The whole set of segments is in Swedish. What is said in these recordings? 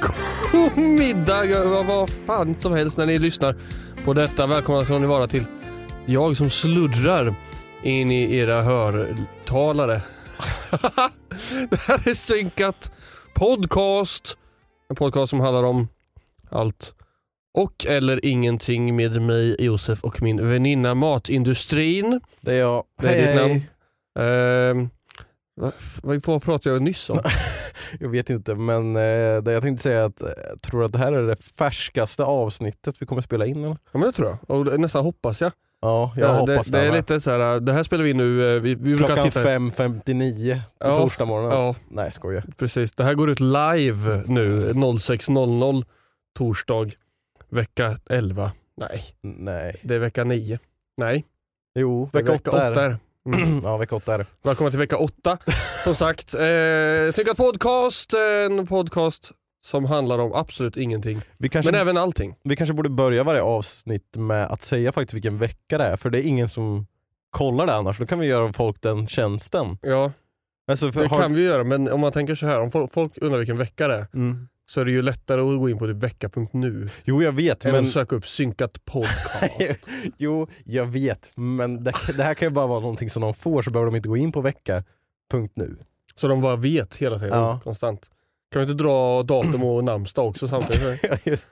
god middag, vad fan som helst när ni lyssnar på detta. Välkomna ska ni vara till jag som sluddrar in i era hörtalare. Det här är Synkat Podcast. En podcast som handlar om allt och eller ingenting med mig, Josef och min väninna Matindustrin. Det är jag. Det är ditt namn. Vad, vad vad pratade jag nyss om? Jag vet inte men eh, det jag tänkte säga är att jag tror att det här är det färskaste avsnittet vi kommer spela in eller? Ja men det tror jag. Och det- nästan hoppas jag. Ja, jag hoppas det. Det är lite så här, det här spelar vi nu, eh, vi, vi Klockan sitta... 5.59 på Ja, torsdag morgonen. Ja, Nej skojar. precis. Det här går ut live nu 06.00 torsdag vecka 11. Nej, Nej. det är vecka 9. Nej, Jo, det vecka 8 är det. Mm. Ja, vecka 8 är det. Välkomna till vecka 8. Som sagt, eh, Synkat Podcast, en podcast som handlar om absolut ingenting. Kanske, Men även allting. vi kanske borde börja varje avsnitt med att säga faktiskt vilken vecka det är, för det är ingen som kollar det annars. Då kan vi göra folk den tjänsten. Ja, Alltså, det har... kan vi göra, men om man tänker så här, om folk, folk undrar vilken vecka det är, mm. Så är det ju lättare att gå in på vecka.nu Jo, jag vet. än Men... att söka upp synkat podcast. jo, jag vet. Men det, det här kan ju bara vara någonting som de får, så behöver de inte gå in på vecka.nu. så de bara vet hela tiden, Ja. konstant. Kan vi inte dra datum och namnsdag också samtidigt?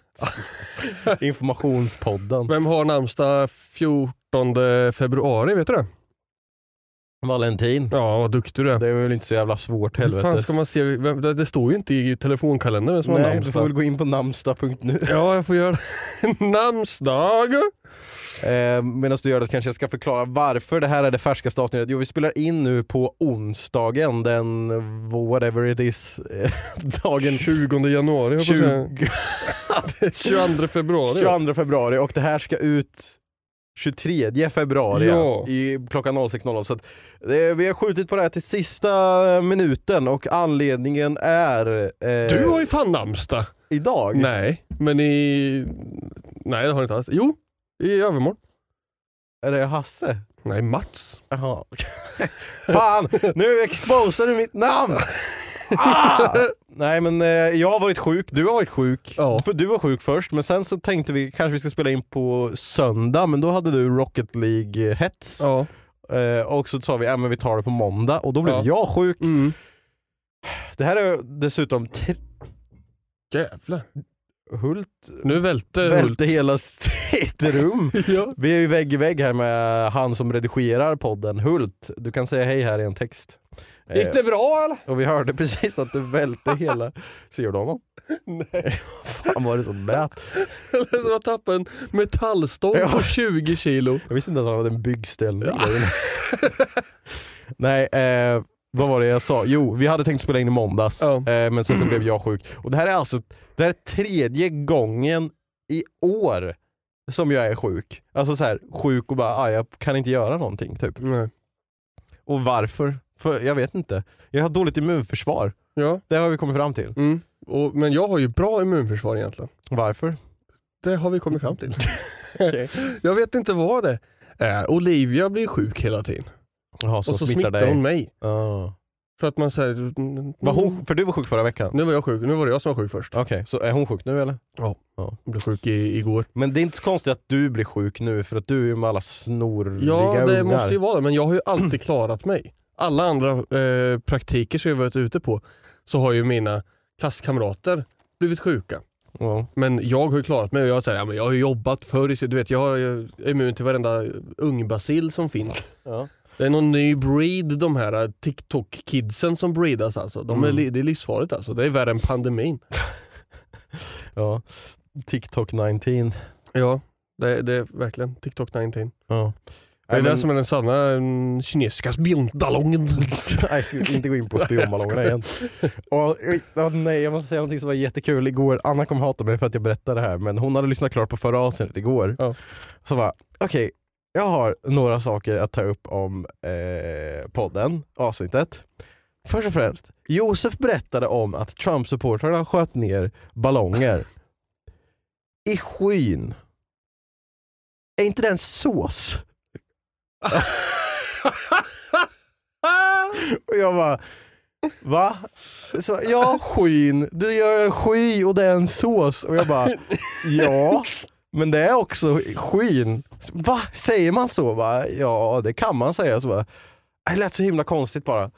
Informationspodden. Vem har namnsdag 14 februari, vet du det? Valentin. Ja, vad duktig du är. Det är väl inte så jävla svårt Hur fan helvetes. ska man se? vem- Det, det står ju inte i telefonkalendern vem som har Nej, du får namnsdag. väl gå in på namnsdag.nu. Ja, jag får göra namnsdag. Eh, Medan du gör det kanske jag ska förklara varför det här är det färskaste avsnittet. Jo, vi spelar in nu på onsdagen, den whatever it is, eh, dagen 20 januari, jag 20, 22 februari. 22 februari och det här ska ut 23 februari Ja. i klockan 06.00. Så att, eh, vi har skjutit på det här till sista minuten och anledningen är eh, Du har ju fan namnsdag. idag. Nej, men i... Nej det har du inte alls. Jo, i övermorgon. Är det Hasse? Nej, Mats. Jaha. Fan, nu exposar du mitt namn! Ah! Nej men eh, jag har varit sjuk, du har varit sjuk. Ja. För du var sjuk först, men sen så tänkte vi kanske vi ska spela in på söndag, men då hade du Rocket League-hets. Ja. Eh, och så sa vi att vi tar det på måndag, och då blev Ja. jag sjuk. Mm. Det här är dessutom Jävlar. Hult Nu välter Hult. välte hela sitt rum. Ja. Vi är ju vägg i vägg här med han som redigerar podden, Hult. Du kan säga hej här i en text. Eh, Gick det bra eller? Och vi hörde precis att du välte hela... Ser du honom? Nej. Fan var det som? Det är som att tappa en metallstång Ja. på 20 kilo. Jag visste inte att han hade en byggställning. Nej, eh, vad var det jag sa? Jo, vi hade tänkt spela in i måndags, Ja. eh, men sen så blev jag sjuk. Och det här är alltså det här är tredje gången i år som jag är sjuk. Alltså så här, sjuk och bara, ah, jag kan inte göra någonting typ. Nej. Och varför? För jag vet inte. Jag har dåligt immunförsvar. Ja, Det har vi kommit fram till. mm. och, men jag har ju bra immunförsvar egentligen. Varför? Det har vi kommit fram till. Jag vet inte vad det är. Olivia blir sjuk hela tiden. Jaha, så och så smittar smittar hon mig. Ah. För att man säger... Var hon, för du var sjuk förra veckan? Nu var jag sjuk, nu var det jag som var sjuk först. Okej, så är hon sjuk nu eller? Jag blev sjuk i, igår. Men det är inte så konstigt att du blir sjuk nu för att du är ju med alla snorliga Ja det ungar. måste ju vara det, men jag har ju alltid klarat mig. Alla andra eh, praktiker som jag varit ute på så har ju mina klasskamrater blivit sjuka. Ja. Men jag har ju klarat mig jag säger ja, men jag har ju jobbat förr, du vet jag är immun till varenda ungbacill som finns. Ja. Det är någon ny breed de här eh, TikTok-kidsen som breedas alltså. De är, Mm. det är livsfarligt alltså. Det är värre än pandemin. ja. TikTok 19. Ja, det, det är verkligen TikTok 19. Ja. Det är Nej, det som är den sanna mm, kinesiska spionballongen. Nej, ska vi inte gå in på spionballongerna igen. Och, ja, nej, jag måste säga något som var jättekul igår. Anna kommer hata mig för att jag berättar det här, men hon hade lyssnat klart på förra avsnittet igår. Ja. Så bara, okej, jag har några saker att ta upp om eh, podden, avsnittet. Först och främst, Josef berättade om att Trump-supportrarna sköt ner ballonger i skyn. Är inte det en sås? Och jag bara, va? Så, ja, skyn. Du gör en sky och det är en sås. Och jag bara, ja. Men det är också skyn. Va? Säger man så? Va? Ja, det kan man säga. Så bara, det lät så himla konstigt bara.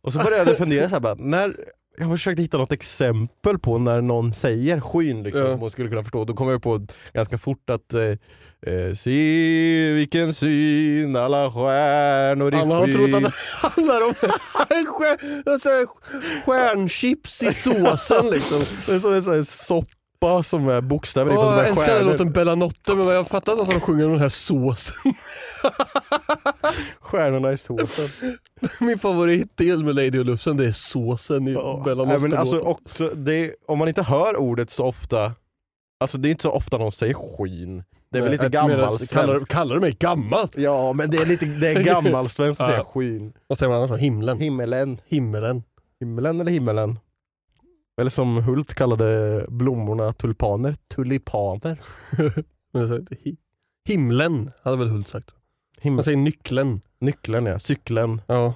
Och så började jag fundera, så här, bara, när, jag försökte hitta något exempel på när någon säger skyn liksom, Ja. som hon skulle kunna förstå. Då kom jag på ganska fort att eh, eh, Se vilken syn alla stjärnor i Alla har trott att skyn. det handlar om alltså, stjärnchips i såsen liksom. Det är som en sån här soppa som är bokstäver i jag är älskar den låten Bella Notte men jag fattar inte att de sjunger om den här såsen. Stjärnorna i såsen. Min favoritdel med Lady och Lufsen det är såsen i Ja. Bella Nej, men Notte. alltså, också, det, om man inte hör ordet så ofta, alltså det är inte så ofta någon säger skyn. Det är väl lite Kallar, gammalsvenskt. kallar du mig gammal? Ja men det är lite det är gammalsvenskt att säga skyn. Vad säger man annars? Himlen. Himmelen. Himmelen. Himmelen eller himmelen? Eller som Hult kallade blommorna tulpaner, tulipaner. Himlen hade väl Hult sagt. Him- Man säger nyckeln. Nyckeln ja, cykeln. Ja.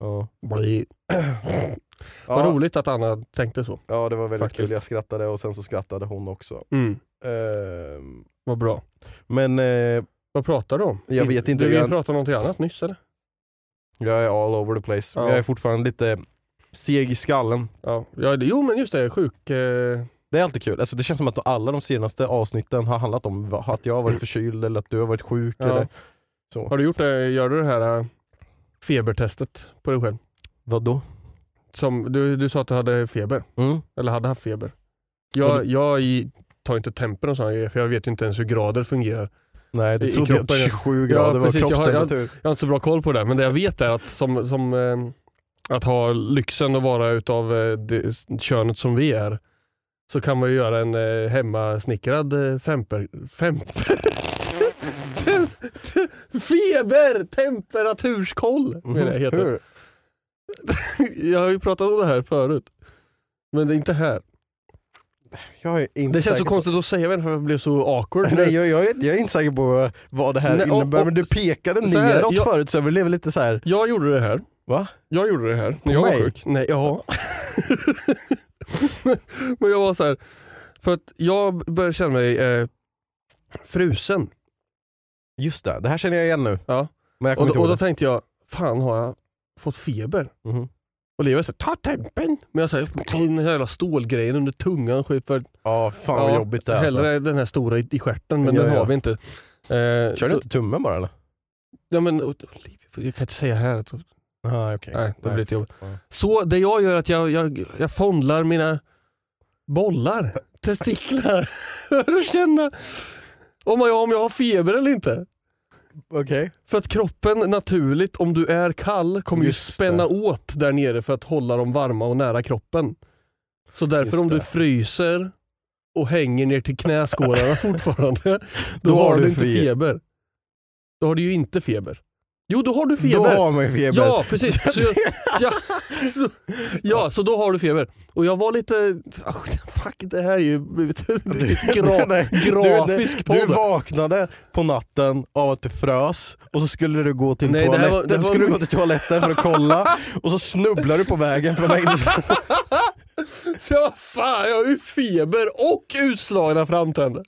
Ja. Bli. Vad Ja, roligt att Anna tänkte så. ja det var väldigt Faktiskt. kul, jag skrattade och sen så skrattade hon också. Mm. Ehm, Vad bra. men eh, Vad pratar du om? Jag vet inte, Du jag- prata om någonting annat nyss eller? jag är all over the place. Ja. Jag är fortfarande lite seg i skallen. Ja. ja det- jo men just det, sjuk. Eh, Det är alltid kul. Alltså, det känns som att alla de senaste avsnitten har handlat om va- att jag har varit förkyld eller att du har varit sjuk. Ja. Eller så. har du gjort det, gör du det här eh, febertestet på dig själv? Vadå? Som, du, du sa att du hade feber, Mm. eller hade haft feber. Jag, jag i- tar inte tempen och sånt, för jag vet ju inte ens hur grader fungerar. Nej, det I- i trodde jag att kroppen, ja. 27 grader var precis. Jag har- kroppstemperatur. Jag har inte så bra koll på det, men det jag vet är att som, som eh, att ha lyxen att vara utav eh, det könet som vi är, så kan man ju göra en eh, hemmasnickrad eh, femper... Femper? Feber! Temperaturskoll! Mhm. menar jag heter. Hur? Jag har ju pratat om det här förut. Men det är inte här. Jag är inte Det känns så säker på- konstigt att säga för jag blev så awkward. Nej, jag, jag, är, jag är inte säker på vad det här Nej, och- innebär, och- men du pekade här, neråt jag- förut så jag blev lite så här. Jag gjorde det här. Va? Jag gjorde det här när jag mig? var sjuk. Nej, ja. Men jag var så här, för att jag började känna mig eh, frusen. Just det, det här känner jag igen nu. Ja. Men jag Och då, och då tänkte jag, fan har jag fått feber? Mhm. Och Leo sa, ta tempen! Men jag sa, den här jävla stålgrejen under tungan. För, Ja, fan vad ja, jobbigt det är. Alltså. Hellre den här stora i, i stjärten, men Ja, den ja. har vi inte. Eh, Kör du inte tummen bara eller? Ja, men, jag kan inte säga här. Ah, okay. Nej, det blir lite jobbigt. Så det jag gör är att jag, jag, jag fondlar mina bollar, testiklar, för att känna om jag, om jag har feber eller inte. Okej. För att kroppen naturligt, om du är kall, kommer Just ju spänna det. åt där nere för att hålla dem varma och nära kroppen. Så därför Just om du det. fryser och hänger ner till knäskålarna fortfarande, då, Då har du du inte fe- feber. Då har du ju inte feber. Jo, då har du Då feber. har man ju feber. Ja, precis. Så, jag- ja, så, ja, så då har du feber. Och jag var lite, ah, fuck det här är ju blivit gra, Nej, grafisk du, podd. du vaknade på natten av att du frös och så skulle du gå till Nej, toaletten, var- var- skulle du gå till toaletten för att kolla och så snubblar du på vägen från vägen. Så jag, fan, jag har ju feber och utslagna framtänder.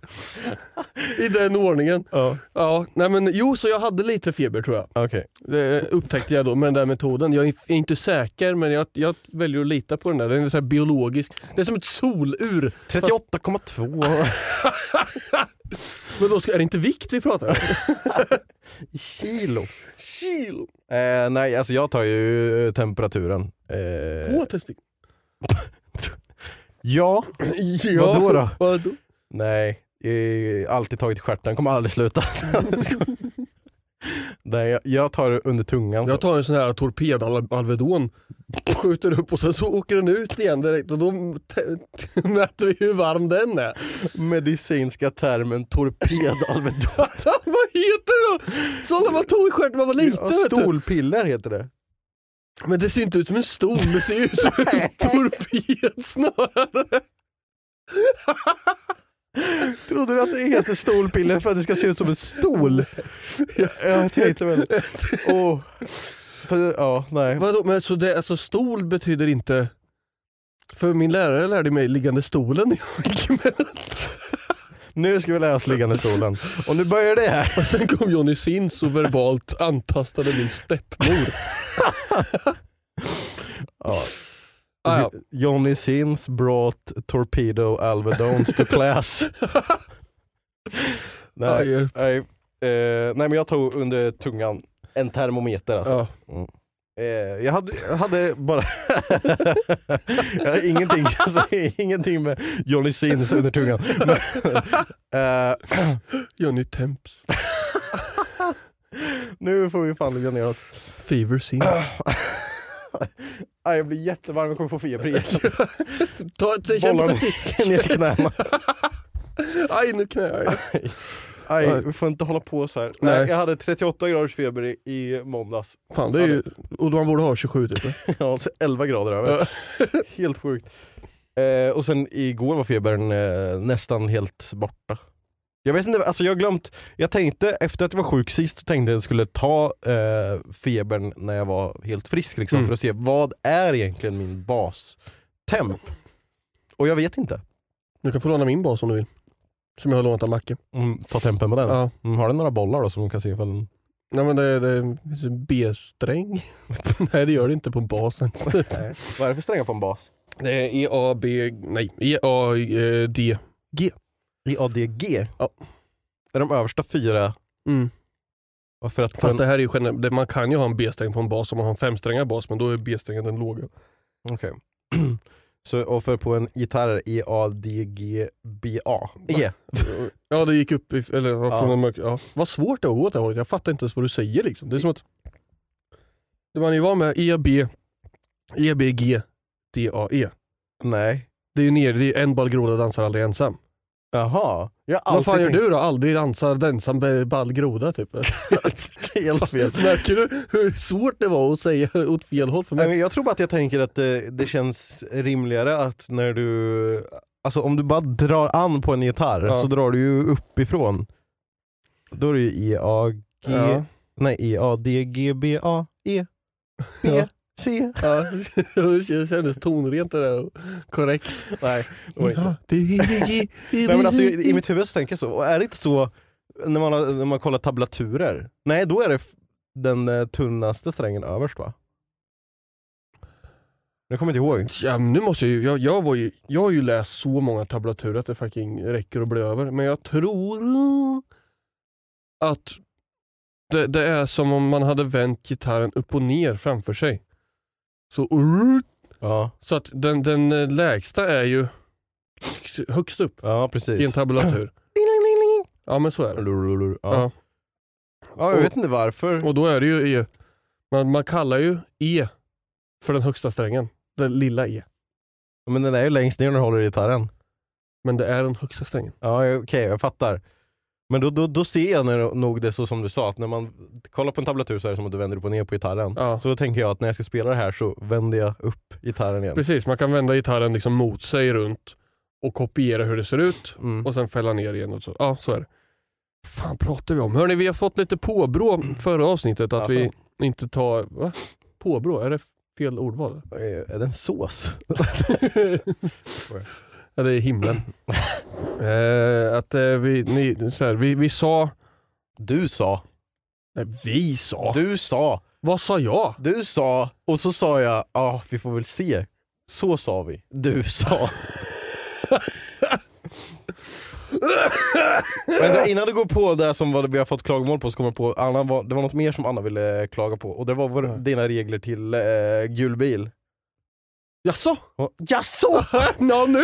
I den ordningen. ja, Ja, nej men jo, så jag hade lite feber tror jag. okej. Det upptäckte jag då med den där metoden. Jag är inte säker men jag, jag väljer att lita på den där. Den är så biologisk. Det är som ett solur. 38,2 Men då ska, är det inte vikt vi pratar om? kilo. Kilo. Eh, nej, alltså jag tar ju temperaturen. Eh, På testik. Ja, Ja. Vadå då? Vadå? nej. Alltid tagit stjärten, kommer aldrig sluta. nej, jag, jag tar under tungan. Jag tar en sån här torped-Alvedon, skjuter upp och sen så åker den ut igen direkt och då mäter vi hur varm den är. Medicinska termen torpedalvedon. Vad heter det då? Sådana man tog i stjärten när man var liten Ja, stolpiller heter det. Men det ser inte ut som en stol, det ser ut som en torped snarare. Trodde du att det heter stolpiller för att det ska se ut som en stol? Jag tänkte väl... För, ja, nej. Vadå, men så det, alltså stol betyder inte... För min lärare lärde mig liggande stolen jag gick. Nu ska vi lära oss liggande stolen. Och nu börjar det här. Och sen kom Johnny Sins och verbalt antastade min steppmor. Ja. Ah, ja. Johnny Sins brought torpedo alvedones to class. nej, nej, eh, nej men jag tog under tungan en termometer alltså. ja. Eh, jag, hade, jag hade bara... jag har ingenting, alltså, ingenting med Johnny Sins under tungan. Men, eh, Johnny Temps. nu får vi fan lugna ner oss. Fever Sins. Jag blir jättevarm, jag kommer få feber igen. Ta Bollarna testik. ner till knäna. Aj nu knäar jag. Aj, vi får inte hålla på så här. Nej. Nej. jag hade 38 graders feber i, i måndags. Fan det är ju... Och man borde ha 27 typ. Ja, så 11 grader över. helt sjukt. Eh, och sen igår var febern eh, nästan helt borta. Jag vet inte, alltså jag har glömt, jag tänkte efter att jag var sjuk sist så tänkte jag att jag skulle ta eh, febern när jag var helt frisk liksom, Mm. för att se vad är egentligen min bastemp? Och jag vet inte. Du kan få låna min bas om du vill. Som jag har lånat av Macke. Mm, ta tempen på den. Ja. Mm, har den några bollar då som de kan se ifall den... Nej men det, det finns en B-sträng. Nej det gör det inte på basen. Vad är det för strängar på en bas? Det är E, A, B, nej E, A, D, G. EADG? Ja. Det är de översta fyra. Mm. För att Fast en... det här är ju generellt, man kan ju ha en B-sträng på en bas om man har en femsträngad bas men då är B-strängen den låga. Okej. Så, och för på en gitarr är E, E-A-D-G-B-A. E. Ja det gick upp, i, eller ja. Från en mörk, ja. Vad svårt det är att gå åt det hållet, jag fattar inte ens vad du säger liksom. Det är som att det man ju var med E, B, E, B, G, D, A, E. Nej. Det är ju ner, det är en ballgroda dansar aldrig ensam. Jaha. Jag Vad fan gör du då? Aldrig dansar ensam med ballgroda typ? tänkt helt fel. Märker du hur svårt det var att säga åt fel håll för mig? jag tror bara att jag tänker att det, det känns rimligare att när du, alltså om du bara drar an på en gitarr Ja. så drar du ju uppifrån. Då är det ju E-A-G, Ja. nej E-A-D-G-B-A, E, Ja. C. Ja, det kändes tonrent det där. Korrekt. Nej, det var inte. Nej men alltså i, mitt huvud så tänker jag så, och är det inte så när man, har- när man kollar tablaturer? Nej då är det den eh, tunnaste strängen överst va? Jag kommer inte ihåg. Ja, nu måste jag, ju, jag, jag, var ju, jag har ju läst så många tablaturer att det fucking räcker att bli över. Men jag tror att det, det är som om man hade vänt gitarren upp och ner framför sig. Så, Ja, så att den, den eh, lägsta är ju högst upp ja i en precis. tabulatur. Ja men så är det. Ja. Ja. Ja. jag vet inte varför. Och då är det ju E. Man, man kallar ju E för den högsta strängen. Den lilla E. Men den är ju längst ner när du håller i gitarren. Men det är den högsta strängen. Ja okej, jag fattar. Men då, då, då ser jag när, nog det så som du sa, att när man kollar på en tablatur så är det som att du vänder upp och ner på gitarren. Ja. Så då tänker jag att när jag ska spela det här så vänder jag upp gitarren igen. Precis, man kan vända gitarren liksom mot sig runt och kopiera hur det ser ut Mm. och sen fälla ner igen. Och så. Ja, så är det. fan pratar vi om? Hörni, vi har fått lite påbrå förra avsnittet att vi inte tar... Va? Påbrå? Är det fel ordval? Är är det en sås? Är himlen. eh, att eh, vi, ni, så här, vi, vi sa... Du sa. Nej, vi sa? Du sa. Vad sa jag? Du sa. Och så sa jag, ja vi får väl se. Så sa vi. Du sa. Men innan du går på det som vad vi har fått klagomål på så kommer jag på, Anna var, det var något mer som Anna ville klaga på och det var vår, dina regler till eh, gul bil. Jaså? Jaså? Nå nu!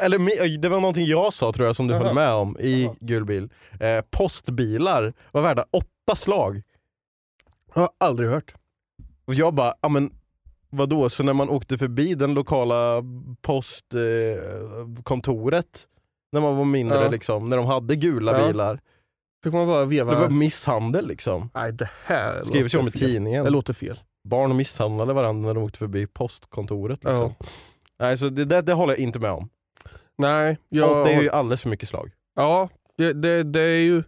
Eller det var någonting jag sa tror jag som du Jaha. höll med om i Jaha. gul bil. Eh, postbilar var värda åtta slag. Jag har aldrig hört. Och jag bara, ja men vadå, så när man åkte förbi den lokala postkontoret, eh, när man var mindre Ja. liksom, när de hade gula Ja. bilar. Fick man bara veva... Det var misshandel liksom. Nej det här Skrivs ju om i tidningen. Det låter fel. Barn misshandlade varandra när de åkte förbi postkontoret. Liksom. Ja. Nej, så det, det, det håller jag inte med om. Nej, jag... Och det är ju alldeles för mycket slag. Ja, det, det, det är ju...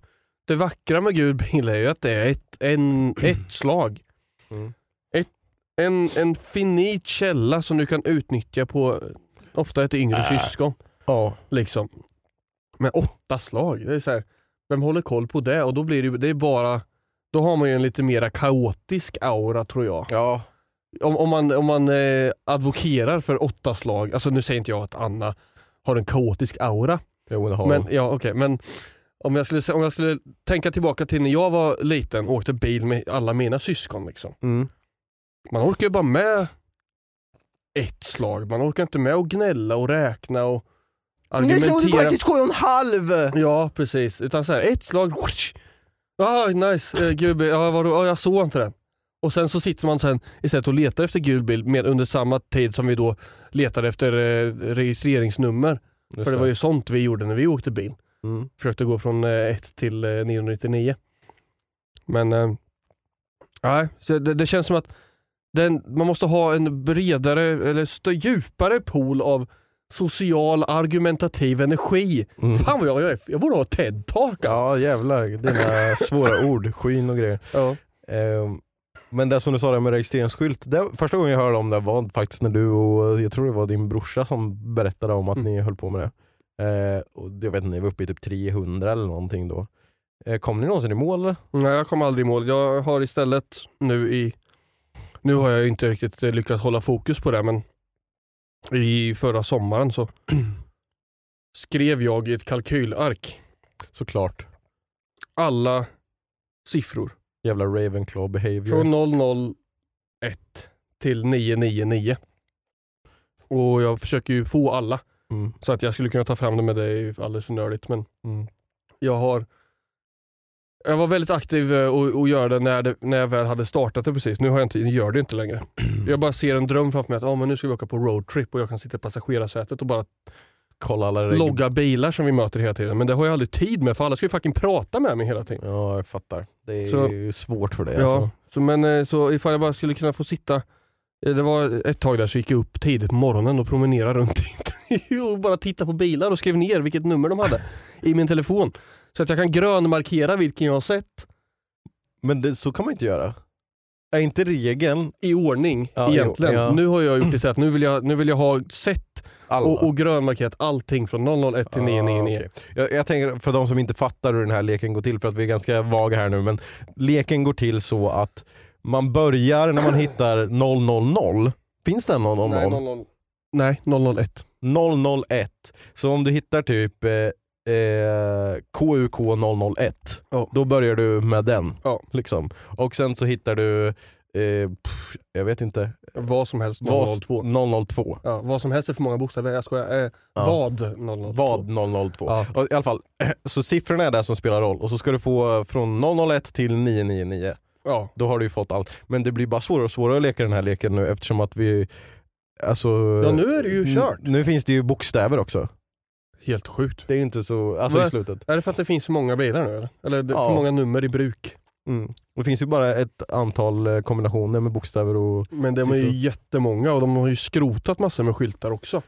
Det vackra med gul bil är ju att det är ett, en, ett slag. Mm. Ett, en, en finit källa som du kan utnyttja på ofta ett yngre Äh. syskon. Ja. Liksom. Med åtta slag. Det är så här, vem håller koll på det? Och då blir det, det är bara... Då har man ju en lite mera kaotisk aura tror jag. Ja. Om, om man, om man eh, advokerar för åtta slag, alltså nu säger inte jag att Anna har en kaotisk aura. Jo, det har Men, de. ja, okej, men om jag, skulle, om jag skulle tänka tillbaka till när jag var liten och åkte bil med alla mina syskon. Liksom. Mm. Man orkar ju bara med ett slag. Man orkar inte med att gnälla och räkna och argumentera. sju och en halv! Ja, precis. Utan så här, ett slag. Ah, nice, eh, gul bil. Ja, vadå? Ja, jag såg inte den. Och sen så sitter man sen istället och letar efter gul bil med, under samma tid som vi då letade efter eh, registreringsnummer. Just För det var ju sånt vi gjorde när vi åkte bil. Mm. Försökte gå från 1 till eh, 999. Men eh, nej, så det, det känns som att den, man måste ha en bredare eller djupare pool av social argumentativ energi. Mm. Fan vad jag, jag, jag borde ha TED-talk alltså. Ja jävlar, dina svåra ord, skyn och grejer. Ja. Ehm, men det som du sa där med registreringsskylt, det, första gången jag hörde om det var faktiskt när du och jag tror det var din brorsa som berättade om att Mm. ni höll på med det. Eh, och jag vet inte, ni var uppe i typ 300 eller någonting då. Eh, kom ni någonsin i mål? eller? Nej, jag kom aldrig i mål. Jag har istället nu i... Nu har jag inte riktigt lyckats hålla fokus på det men i förra sommaren så skrev jag i ett kalkylark Såklart. alla siffror Jävla Ravenclaw behavior. från 001 till 999. Och jag försöker ju få alla Mm. så att jag skulle kunna ta fram det med ju alldeles för nördigt men Mm. jag har jag var väldigt aktiv eh, och, och gör det när, det när jag väl hade startat det precis. Nu har jag inte, gör det inte längre. Jag bara ser en dröm framför mig att ah, men nu ska vi åka på roadtrip och jag kan sitta i passagerarsätet och bara Kolla alla regler. logga bilar som vi möter hela tiden. Men det har jag aldrig tid med för alla ska ju fucking prata med mig hela tiden. Ja jag fattar. Det är Så- ju svårt för dig Ja, alltså. så, men eh, så ifall jag bara skulle kunna få sitta eh, det var ett tag där så gick jag upp tidigt på morgonen och promenerade runt och bara titta på bilar och skrev ner vilket nummer de hade i min telefon. Så att jag kan grönmarkera vilken jag har sett Men det, så kan man inte göra. Är inte regeln i ordning Ja, egentligen. jo, ja. Nu har jag gjort det så att nu vill jag, nu vill jag ha sett alla? och, och grönmarkerat allting från 001 till 999. Ah, okej. jag, jag tänker för de som inte fattar hur den här leken går till, för att vi är ganska vaga här nu, men leken går till så att man börjar när man hittar 000. Finns det en 000? Nej, 00, nej, 001. 001. Så om du hittar typ eh, eh, KUK 001, Ja. då börjar du med den. Ja. Liksom. Och sen så hittar du, eh, pff, jag vet inte, Vad som helst vad- 002. 002. Ja, vad som helst är för många bokstäver, jag skojar. Eh, Ja. Vad 002? Vad 002. Ja. Och I alla fall, så siffrorna är det som spelar roll och så ska du få från 001 till 999. Ja. Då har du ju fått allt. Men det blir bara svårare och svårare att leka den här leken nu eftersom att vi... Alltså, ja, nu är det ju kört. Nu finns det ju bokstäver också. Helt sjukt. Det är inte så, alltså Vad- i slutet. Är det för att det finns så många bilar nu eller? Eller det- Ja. för många nummer i bruk? Mm. Det finns ju bara ett antal eh, kombinationer med bokstäver och Men de är ju jättemånga och de har ju skrotat massor med skyltar också.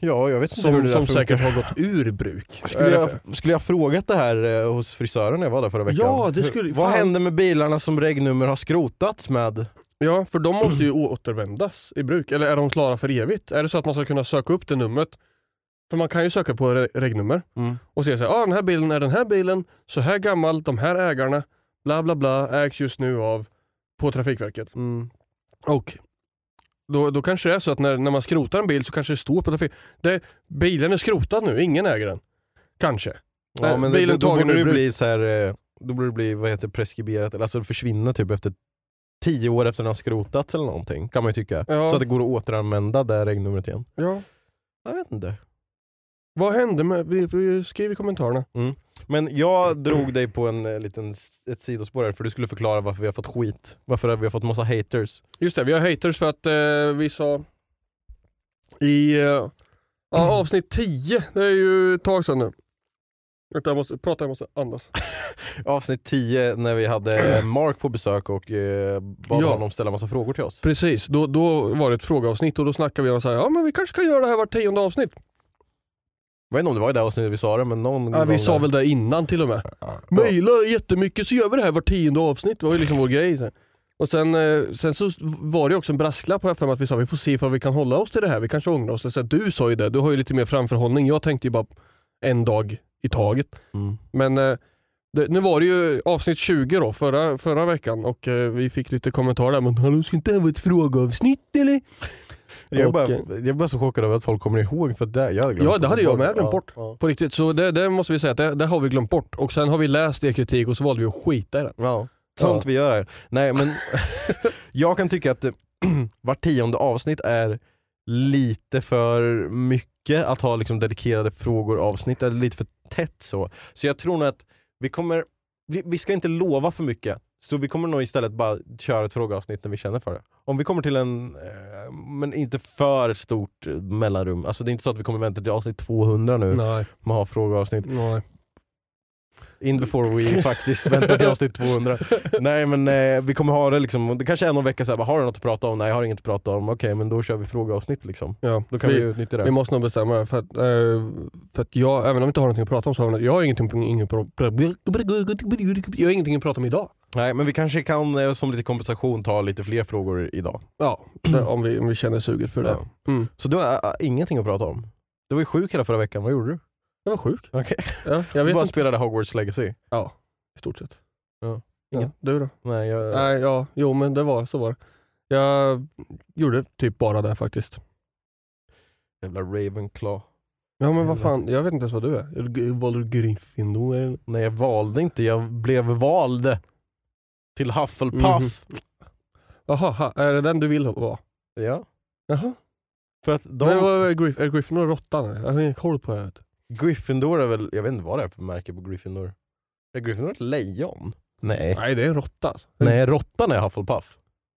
Ja, jag vet inte hur Som, det där som funkar. säkert har gått ur bruk. Skulle det jag, skulle jag frågat det här eh, hos frisören när jag var där förra veckan? Ja, det skulle- Hur- Vad händer med bilarna som regnummer har skrotats med? Ja, för de måste ju återvändas i bruk. Eller är de klara för evigt? Är det så att man ska kunna söka upp det numret? För man kan ju söka på re- regnummer Mm. och se så här, ah, den här bilen är den här bilen, så här gammal, de här ägarna, bla bla bla, ägs just nu av på Trafikverket. Mm. Och då, då kanske det är så att när, när man skrotar en bil så kanske det står på trafik... Det, bilen är skrotad nu, ingen äger den. Kanske. Ja, Nej, men bilen då, då borde det bli så här, eh, då borde det bli vad heter preskriberat, eller alltså försvinna typ efter tio år efter den har skrotats eller någonting kan man ju tycka. Ja. Så att det går att återanvända det regnumret igen. Ja. Jag vet inte. Vad hände med... Vi, vi, skriv i kommentarerna. Men jag drog dig på en eh, liten, s- ett sidospår här för du skulle förklara varför vi har fått skit. Varför vi har fått massa haters. Just det, vi har haters för att eh, vi sa i eh, ja, avsnitt 10, det är ju ett tag sedan nu. Vänta, jag måste prata, jag måste andas. Avsnitt 10 när vi hade Mark på besök och eh, bad Ja. honom ställa massa frågor till oss. Precis, då, då var det ett frågeavsnitt och då snackade vi om så här, ja men vi kanske kan göra det här vart tionde avsnitt. Jag vet inte om det var i det avsnittet vi sa det men någon Ja, gång vi sa där. väl det innan till och med. Ja. Maila jättemycket så gör vi det här vart tionde avsnitt. Det var ju liksom vår grej. Så. här. Och sen, eh, sen så var det också en brasklapp på FM att vi sa vi får se ifall vi kan hålla oss till det här. Vi kanske ångrar oss. Så här, du sa ju det, du har ju lite mer framförhållning. Jag tänkte ju bara en dag i taget. Mm. Men eh, det, nu var det ju avsnitt 20 då, förra, förra veckan och eh, vi fick lite kommentarer där. Men hallå, ska inte det vara ett frågeavsnitt eller? Jag, bara, eh, jag bara så chockad över att folk kommer ihåg för att det, jag hade glömt Ja, det hade jag med glömt bort. Ja. På riktigt, så det, det måste vi säga att det, det har vi glömt bort. Och sen har vi läst er kritik och så valde vi att skita i den. Ja, sånt Ja. vi gör här. Nej men jag kan tycka att det, var tionde avsnitt är lite för mycket att ha liksom dedikerade frågor avsnitt, eller lite för tätt så. Så jag tror nog att vi kommer, vi, vi ska inte lova för mycket. Så vi kommer nog istället bara köra ett frågeavsnitt när vi känner för det. Om vi kommer till en, eh, men inte för stort eh, mellanrum. Alltså det är inte så att vi kommer vänta till avsnitt 200 nu Nej. med att ha frågeavsnitt. Nej. In before we faktiskt väntar till avsnitt 200. Nej men eh, vi kommer ha det liksom, det kanske är någon vecka såhär, har du något att prata om? Nej jag har inget att prata om. Okej men då kör vi frågeavsnitt liksom. Ja. Då kan vi, vi, utnyttja det. vi måste nog bestämma det. För att, eh, för att jag, även om vi inte har någonting att prata om så har vi, jag har ingenting, ingen, jag har ingenting att prata om idag. Nej men vi kanske kan eh, som lite kompensation ta lite fler frågor idag. Ja, det, om, vi, om vi känner suget för det. Ja. Mm. Så du har äh, ingenting att prata om? Du var ju sjuk hela förra veckan, vad gjorde du? Jag var sjuk. Okej. Ja, jag Du bara inte. spelade Hogwarts Legacy? Ja, i stort sett. Ja. Ja, Inget. du då? Nej jag... Nej, ja, jo men det var så var det. Jag gjorde typ bara det faktiskt. Jävla Ravenclaw. Ja men vad fan, jag vet inte ens vad du är. Valde du Gryffindor? Nej jag valde inte, jag blev vald. Till Hufflepuff. Jaha, ha, är det den du vill vara? Ja. Jaha. För att de... Men vad är, Griff, är Gryffindor råttan? Jag har ingen koll på det. Gryffindor är väl, jag vet inte vad det är för märke på Gryffindor. Är Gryffindor ett lejon? Nej. Nej det är en råtta. alltså. Nej, råttan är Hufflepuff.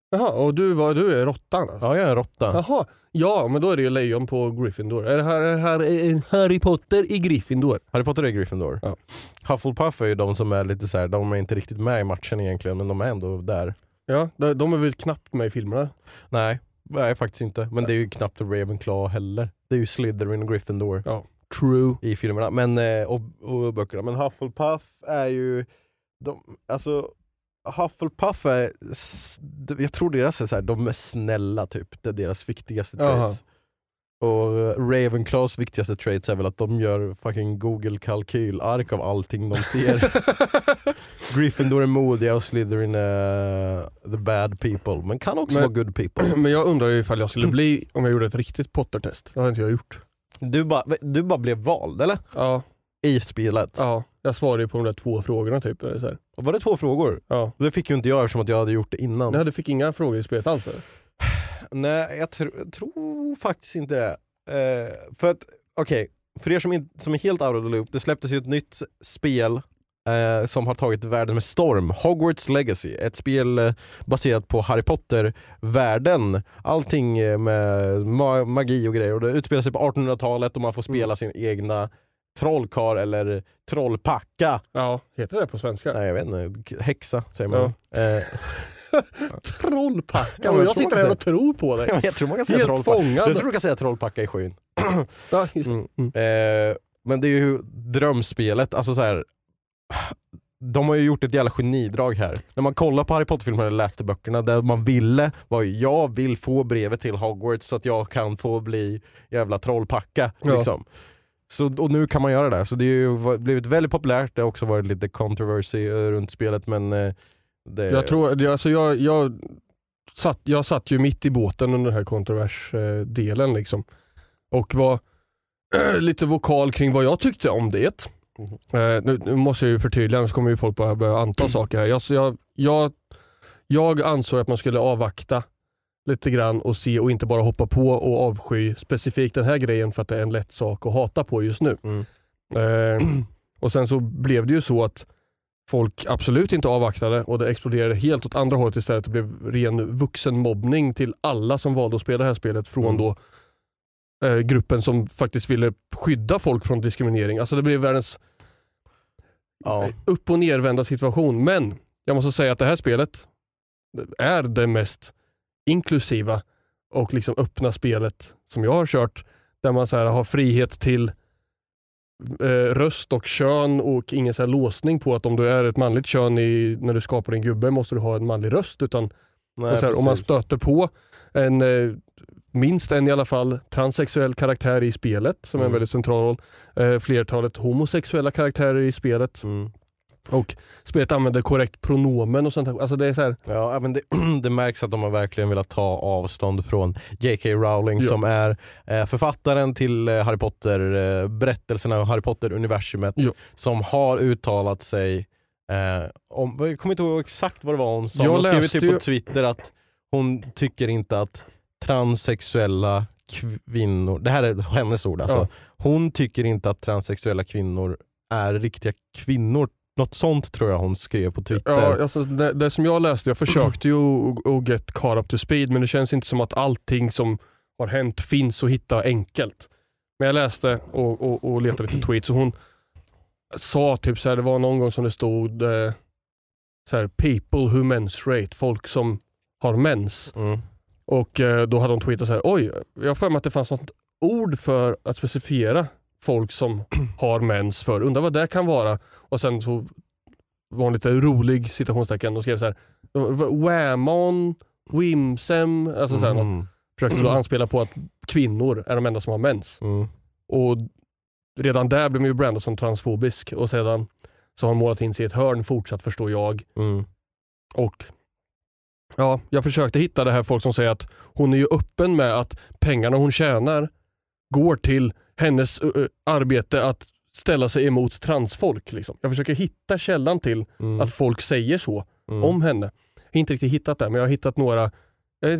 Jaha, och du, var, du är råttan alltså? Ja, jag är en råtta. Jaha, ja men då är det ju lejon på Gryffindor. Är det här, är det här är Harry Potter i Gryffindor? Harry Potter är Gryffindor. Ja. Hufflepuff är ju de som är lite så här, de är inte riktigt med i matchen egentligen, men de är ändå där. Ja, de, de är väl knappt med i filmerna? Nej, nej faktiskt inte. Men det är ju knappt Ravenclaw heller. Det är ju Slytherin och Gryffindor Ja, true. i filmerna men, eh, och, och böckerna. Men Hufflepuff är ju, de, alltså Hufflepuff är, jag tror deras är så här, de är snälla typ. Det är deras viktigaste traits. Och eh, Ravenclaws viktigaste traits är väl att de gör fucking google kalkylark av allting de ser. Gryffindor är modiga och Slytherin är the bad people, men kan också Men- vara good people. Men jag undrar ju ifall jag skulle bli om jag gjorde ett riktigt Potter-test. Det har inte jag gjort. Du bara, du bara blev vald eller? Ja, I spelet? ja. Jag svarade ju på de där två frågorna typ. Så här. Var det två frågor? Ja. Det fick ju inte jag eftersom att jag hade gjort det innan. Nej, du fick inga frågor i spelet alls? eller? Nej, jag, tr- jag tror faktiskt inte det. Eh, för att, okej, för er som, in- som är helt out of the loop, det släpptes ju ett nytt spel eh, som har tagit världen med storm. Hogwarts Legacy, ett spel eh, baserat på Harry Potter-världen. Allting eh, med ma magi och grejer och det utspelar sig på 1800-talet och man får spela sin egna trollkar eller trollpacka. Ja, heter det på svenska? Nej jag vet inte, häxa säger man. Eh, Trollpacka. Ja, jag jag sitter man här och tror på dig. jag tror man kan säga trollpacka. fångad. Jag tror du kan säga trollpacka i skyn. Ja, det. Mm. Mm. Eh, men det är ju drömspelet, alltså så här. De har ju gjort ett jävla genidrag här. När man kollar på Harry Potter-filmerna eller läste böckerna, där man ville var ju, jag vill få brevet till Hogwarts så att jag kan få bli jävla trollpacka. Ja. Liksom. Så, och nu kan man göra det, så det har blivit väldigt populärt, det har också varit lite controversy eh, runt spelet men eh, det, Jag, tror, alltså jag, jag, satt, jag satt ju mitt i båten under den här kontroversdelen liksom. Och var lite vokal kring vad jag tyckte om det. Mhm. Eh, nu, nu måste jag ju förtydliga, annars kommer ju folk bara börja anta saker här. Jag, jag, jag ansåg att man skulle avvakta lite grann och se och inte bara hoppa på och avsky specifikt den här grejen för att det är en lätt sak att hata på just nu. Mm. Eh, och sen så blev det ju så att folk absolut inte avvaktade och det exploderade helt åt andra hållet istället. Det blev ren vuxenmobbning till alla som valde att spela det här spelet från Mm. då eh, gruppen som faktiskt ville skydda folk från diskriminering. Alltså det blev världens ja. upp och nervända situation. Men jag måste säga att det här spelet är det mest inklusiva och liksom öppna spelet som jag har kört. Där man så här har frihet till eh, röst och kön och ingen så låsning på att om du är ett manligt kön i, när du skapar en gubbe måste du ha en manlig röst. Utan Nej, här, om man stöter på en, eh, minst en i alla fall, transsexuell karaktär i spelet som är en Mm. väldigt central roll. Eh, flertalet homosexuella karaktärer i spelet. Mm. Och spelet använder korrekt pronomen och sånt. där. Alltså det är så här, Ja, men det, det märks att de har verkligen velat ta avstånd från J.K. Rowling Ja. som är eh, författaren till eh, Harry Potter eh, och Harry Potter-universumet Ja. som har uttalat sig eh, om, jag kommer inte ihåg exakt vad det var hon sa, hon skrev typ ju- på Twitter att hon tycker inte att transsexuella kvinnor, det här är hennes ord alltså, Ja. hon tycker inte att transsexuella kvinnor är riktiga kvinnor. Något sånt tror jag hon skrev på Twitter. ja, alltså det, det som jag läste, jag försökte ju att- get caught up to speed men det känns inte som att allting som har hänt finns att hitta enkelt. Men jag läste och, och, och letade lite tweets och hon sa typ så här, det var någon gång som det stod eh, så här, people who menstruate, folk som har mens. Mm. Och eh, då hade hon tweetat så här, oj, jag har för mig att det fanns något ord för att specifiera folk som har mens för, undrar vad det kan vara. Och sen så var hon lite rolig citationstecken och skrev så här, whammon, wimsem, alltså så här. Mm. försökte då anspela på att kvinnor är de enda som har mens. Mm. Och redan där blev man ju brandad som transfobisk och sedan så har hon målat in sig i ett hörn fortsatt förstår jag. Mm. Och ja, jag försökte hitta det här folk som säger att hon är ju öppen med att pengarna hon tjänar går till hennes ö, arbete att ställa sig emot transfolk. Liksom. Jag försöker hitta källan till Mm. att folk säger så Mm. om henne. Jag har inte riktigt hittat det, men jag har hittat några eh,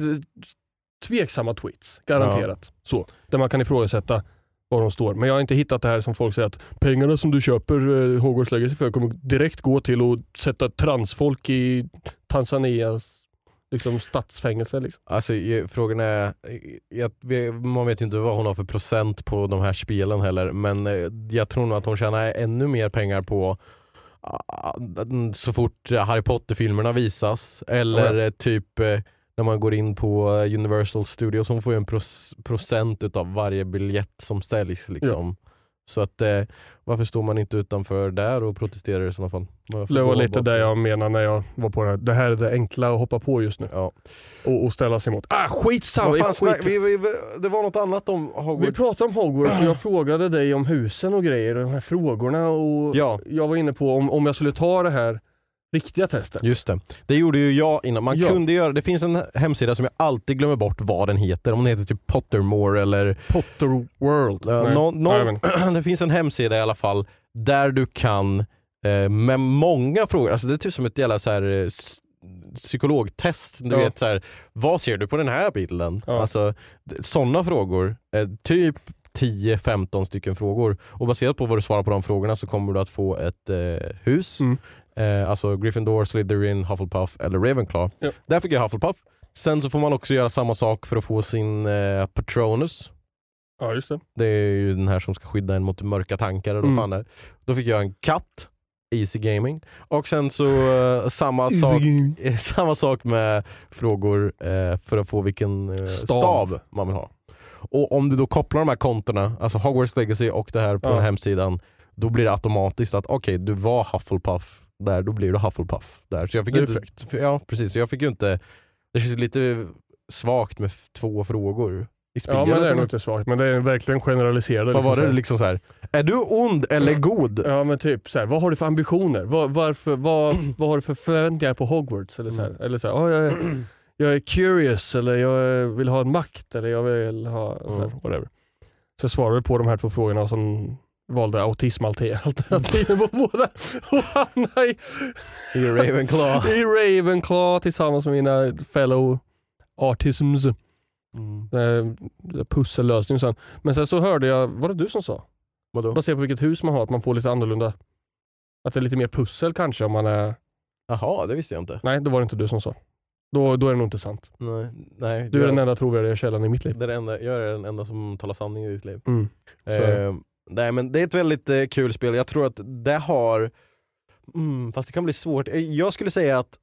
tveksamma tweets, garanterat. Så, där man kan ifrågasätta var de står. Men jag har inte hittat det här som folk säger att pengarna som du köper eh, Hogwarts Legacy för kommer direkt gå till att sätta transfolk i Tanzanias liksom, stadsfängelse. Liksom. Alltså frågan är, jag, man vet inte vad hon har för procent på de här spelen heller men eh, jag tror nog att hon tjänar ännu mer pengar på ah, så fort Harry Potter-filmerna visas eller Ja, eh, typ eh, när man går in på Universal Studios, hon får ju en procent utav varje biljett som säljs liksom. Så att eh, varför står man inte utanför där och protesterar i sådana fall? Varför Det var lite det jag menar när jag var på det här. Det här är det enkla att hoppa på just nu Ja. och, och ställa sig emot. Ah, skitsamma! Vad fan, skit. vi, vi, det var något annat om Hogwarts. Vi pratade om Hogwarts och jag frågade dig om husen och grejer, de här frågorna och Ja. jag var inne på om, om jag skulle ta det här riktiga testet. Just det. Det gjorde ju jag innan. Man Ja. kunde göra, det finns en hemsida som jag alltid glömmer bort vad den heter. Om den heter typ Pottermore eller... Potter World. Ja, Nej. nå- nå- Nej, men- det finns en hemsida i alla fall där du kan eh, med många frågor, alltså det är typ som ett jävla så här, eh, psykologtest. Du Ja. vet så här, vad ser du på den här bilden? Ja. Alltså sådana frågor. Eh, typ 10-15 stycken frågor. Och baserat på vad du svarar på de frågorna så kommer du att få ett eh, hus. Mm. Eh, alltså Gryffindor, Slytherin, Hufflepuff eller Ravenclaw. Ja. Där fick jag Hufflepuff. Sen så får man också göra samma sak för att få sin eh, Patronus. Ja, just det. Det är ju den här som ska skydda en mot mörka tankar. Och då, Mm. fan är. då fick jag en katt, Easy Gaming. Och sen så eh, samma, sak, eh, samma sak med frågor eh, för att få vilken eh, Stav. stav. man vill ha. Och om du då kopplar de här kontona, alltså Hogwarts Legacy och det här på Ja. den här hemsidan, då blir det automatiskt att okej, du var Hufflepuff där, då blir du Hufflepuff där. Så jag fick Det inte, fräckt. ja precis, så jag fick ju inte, det känns lite svagt med två frågor i. Ja, men det är nog inte svagt. Men det är verkligen generaliserade. Vad var så det liksom så här? är du ond eller god? Ja men typ så här, vad har du för ambitioner? Vad, varför, vad, vad har du för förväntningar på Hogwarts? Eller så här, eller så här, "Ja, jag, är, jag är curious eller jag vill ha en makt eller jag vill ha så här, Mm. whatever. Så jag svarade på de här två frågorna som valde autismalternativen på båda och hamnade i, I Ravenclaw. i Ravenclaw tillsammans med mina fellow autisms. Mm. Eh, Pussellösning sen. Men sen så hörde jag, var det du som sa? Vadå? Baserat på vilket hus man har, att man får lite annorlunda. Att det är lite mer pussel kanske om man är... Jaha, det visste jag inte. Nej, det var det inte du som sa. Då, då är det nog inte sant. Nej, nej, Du är jag, den enda trovärdiga källan i mitt liv. det är det enda, jag är den enda som talar sanning i ditt liv. Mm. Eh, nej, men det är ett väldigt eh, kul spel. Jag tror att det har, mm, fast det kan bli svårt. Eh, Jag skulle säga att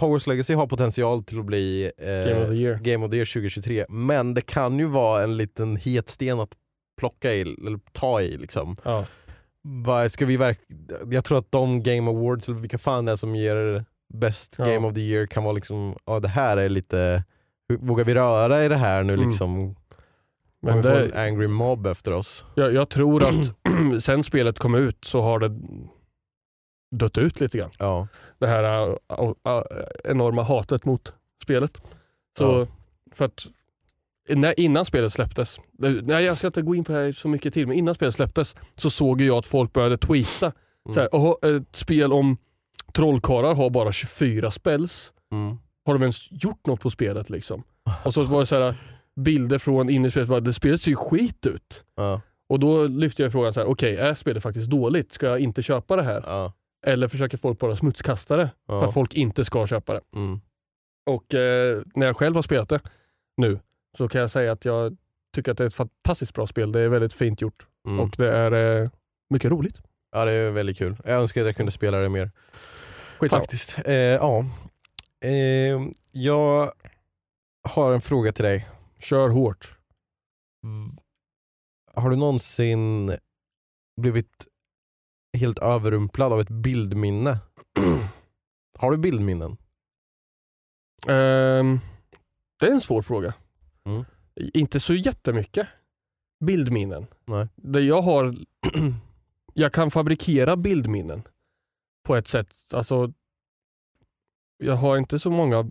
Hogwarts Legacy har potential till att bli eh, Game of the year. Game of the Year 2023, men det kan ju vara en liten het sten att plocka i, eller ta i. Liksom. Ja. Ska vi verk- jag tror att de Game Awards, eller vilka fan det är som ger Best Ja. Game of the Year kan vara liksom, ja det här är lite, vågar vi röra i det här nu Mm. liksom? Men vi få en det, angry mob efter oss? jag, jag tror att sen spelet kom ut så har det dött ut lite grann. Ja. Det här äh, äh, enorma hatet mot spelet. Så Ja. för att när, innan spelet släpptes, nej jag ska inte gå in på det här så mycket till, men innan spelet släpptes så såg jag att folk började tweeta. Mm. Så här, "Åh, ett spel om trollkarlar har bara 24 spells. Mm. Har de ens gjort något på spelet liksom? Och så var det så här, bilder från inne i spelet, bara, det spelet ser ju skit ut. Ja. Och då lyfte jag frågan så här: okej är spelet faktiskt dåligt? Ska jag inte köpa det här? Ja. Eller försöker folk bara smutskasta det för att folk inte ska köpa det? Mm. Och eh, när jag själv har spelat det nu så kan jag säga att jag tycker att det är ett fantastiskt bra spel. Det är väldigt fint gjort Mm. och det är eh, mycket roligt. Ja det är väldigt kul. Jag önskar att jag kunde spela det mer. Skitsamma. Faktiskt. Eh, ja. Eh, jag har en fråga till dig. Kör hårt. Har du någonsin blivit helt överrumplad av ett bildminne? Har du bildminnen? Ehm, det är en svår fråga. Mm. Inte så jättemycket bildminnen. Nej. Det jag har, jag kan fabrikera bildminnen på ett sätt. Alltså, jag har inte så många,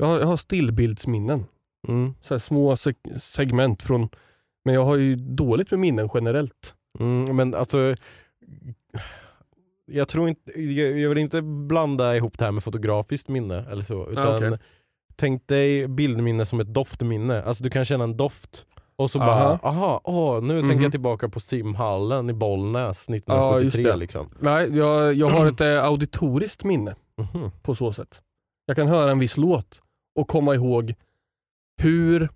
jag har, jag har stillbildsminnen. Mm. Så här små seg- segment från, men jag har ju dåligt med minnen generellt. Mm, men alltså, jag tror inte, jag, jag vill inte blanda ihop det här med fotografiskt minne eller så. Utan okej. tänk dig bildminne som ett doftminne. Alltså du kan känna en doft och så Aha. bara, aha, åh, nu tänker Mhm. jag tillbaka på simhallen i Bollnäs Ja, 1973 just det. liksom. Nej, jag, jag har ett eh, auditoriskt minne Mhm. på så sätt. Jag kan höra en viss låt och komma ihåg hur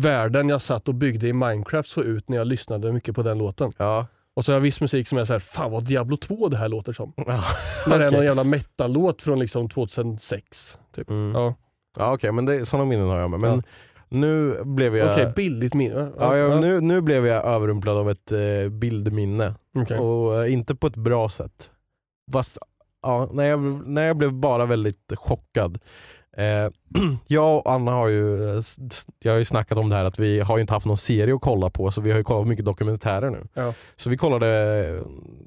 världen jag satt och byggde i Minecraft såg ut när jag lyssnade mycket på den låten. Ja. Och så har jag viss musik som är såhär, fan vad Diablo 2 det här låter som. Ja, När det är någon jävla metal-låt från liksom 2006. Typ. Mm. Ja. Ja okej, men det, sådana minnen har jag med. Men Ja. nu blev jag Okej, billigt minne. ja, jag, nu, nu blev jag överrumplad av ett eh, bildminne. Okej. Och eh, inte på ett bra sätt. Fast ja, när, jag, när jag blev bara väldigt chockad. Eh, jag och Anna har ju, eh, jag har ju snackat om det här att vi har ju inte haft någon serie att kolla på så vi har ju kollat mycket dokumentärer nu. Ja. Så vi kollade,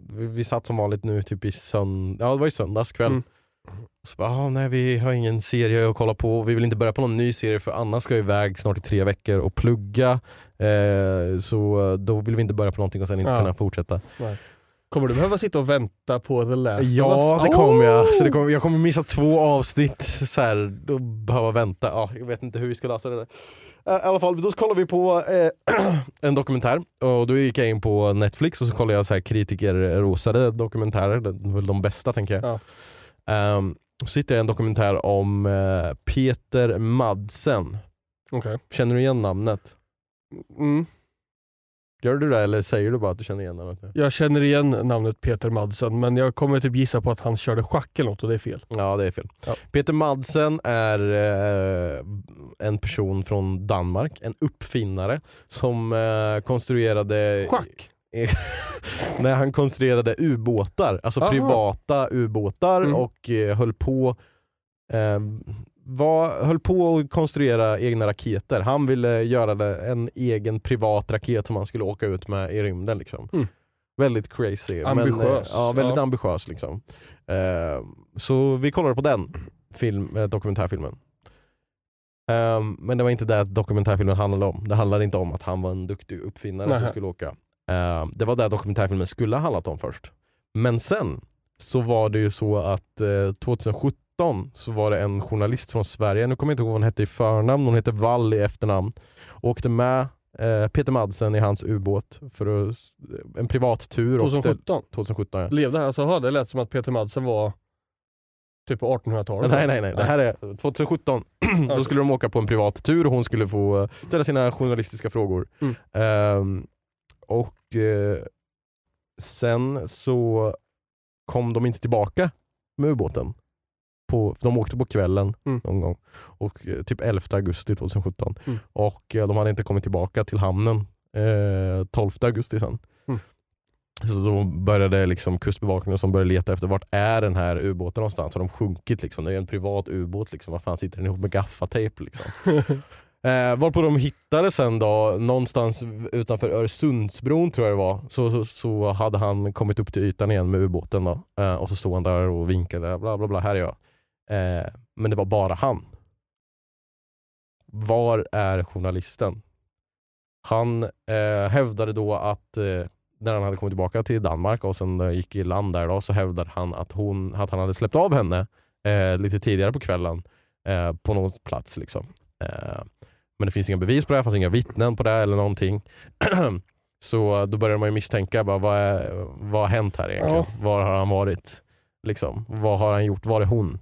vi, vi satt som vanligt nu typ i sönd ja, det var i söndags kväll. Mm. Så bara, ah, nej vi har ingen serie att kolla på, vi vill inte börja på någon ny serie för Anna ska iväg snart i tre veckor och plugga. Eh, så eh, då vill vi inte börja på någonting och sen inte Ja. kunna fortsätta. Nej. Kommer du behöva sitta och vänta på The Last of Ja, Us? det kommer jag. Oh! Så det kommer, jag kommer missa två avsnitt så här, och behöva vänta. Ja, jag vet inte hur vi ska lösa det där. Eh, I alla fall, då kollar vi på eh, en dokumentär och då gick jag in på Netflix och så kollade jag så här kritikerrosade dokumentärer, det är väl de bästa tänker jag. Ja. Ehm, så hittade jag en dokumentär om eh, Peter Madsen. Okej. Känner du igen namnet? Mm. Gör du det eller säger du bara att du känner igen namnet? Jag känner igen namnet Peter Madsen men jag kommer typ gissa på att han körde schack eller något och det är fel. Ja det är fel. Ja. Peter Madsen är eh, en person från Danmark, en uppfinnare som eh, konstruerade Schack? när han konstruerade ubåtar, alltså Aha. privata ubåtar Mm. och eh, höll på eh, var, höll på att konstruera egna raketer. Han ville göra det, en egen privat raket som han skulle åka ut med i rymden. Liksom. Mm. Väldigt crazy. Ambitiös. Men, eh, ja, väldigt ja. ambitiös. Liksom. Eh, så vi kollade på den film, eh, dokumentärfilmen. Ehm, men det var inte det dokumentärfilmen handlade om. Det handlade inte om att han var en duktig uppfinnare Nähä. som skulle åka. Ehm, det var det dokumentärfilmen skulle ha handlat om först. Men sen så var det ju så att eh, 2017 2013 så var det en journalist från Sverige, nu kommer jag inte ihåg vad hon hette i förnamn, hon hette Wall i efternamn. Och åkte med eh, Peter Madsen i hans ubåt för en privat tur. 2017? Åkte, 2017 ja. Levde han? Alltså, det lät som att Peter Madsen var typ på 1800-talet? Nej, nej, nej. Det här är 2017. Då skulle de åka på en privat tur och hon skulle få eh, ställa sina journalistiska frågor. Mm. Eh, och eh, sen så kom de inte tillbaka med ubåten. På, de åkte på kvällen Mm. någon gång, och, eh, typ 11 augusti 2017. Mm. Och eh, de hade inte kommit tillbaka till hamnen eh, 12 augusti sen. Mm. Så då började liksom kustbevakningen som började leta efter vart är den här ubåten någonstans. Har de sjunkit liksom? Det är en privat ubåt liksom. Vad fan sitter den ihop med gaffatejp liksom? eh, varpå de hittade sen då någonstans utanför Öresundsbron tror jag det var. Så, så, så hade han kommit upp till ytan igen med ubåten då. Eh, och så stod han där och vinkade. Bla bla bla, här är jag. Eh, men det var bara han. Var är journalisten? Han eh, hävdade då att eh, när han hade kommit tillbaka till Danmark och sen eh, gick i land där då, så hävdade han att, hon, att han hade släppt av henne eh, lite tidigare på kvällen eh, på någon plats. Liksom. Eh, men det finns inga bevis på det, det fanns inga vittnen på det eller någonting. så då började man ju misstänka, bara, vad, är, vad har hänt här egentligen? Var har han varit? Liksom, vad har han gjort? Var är hon?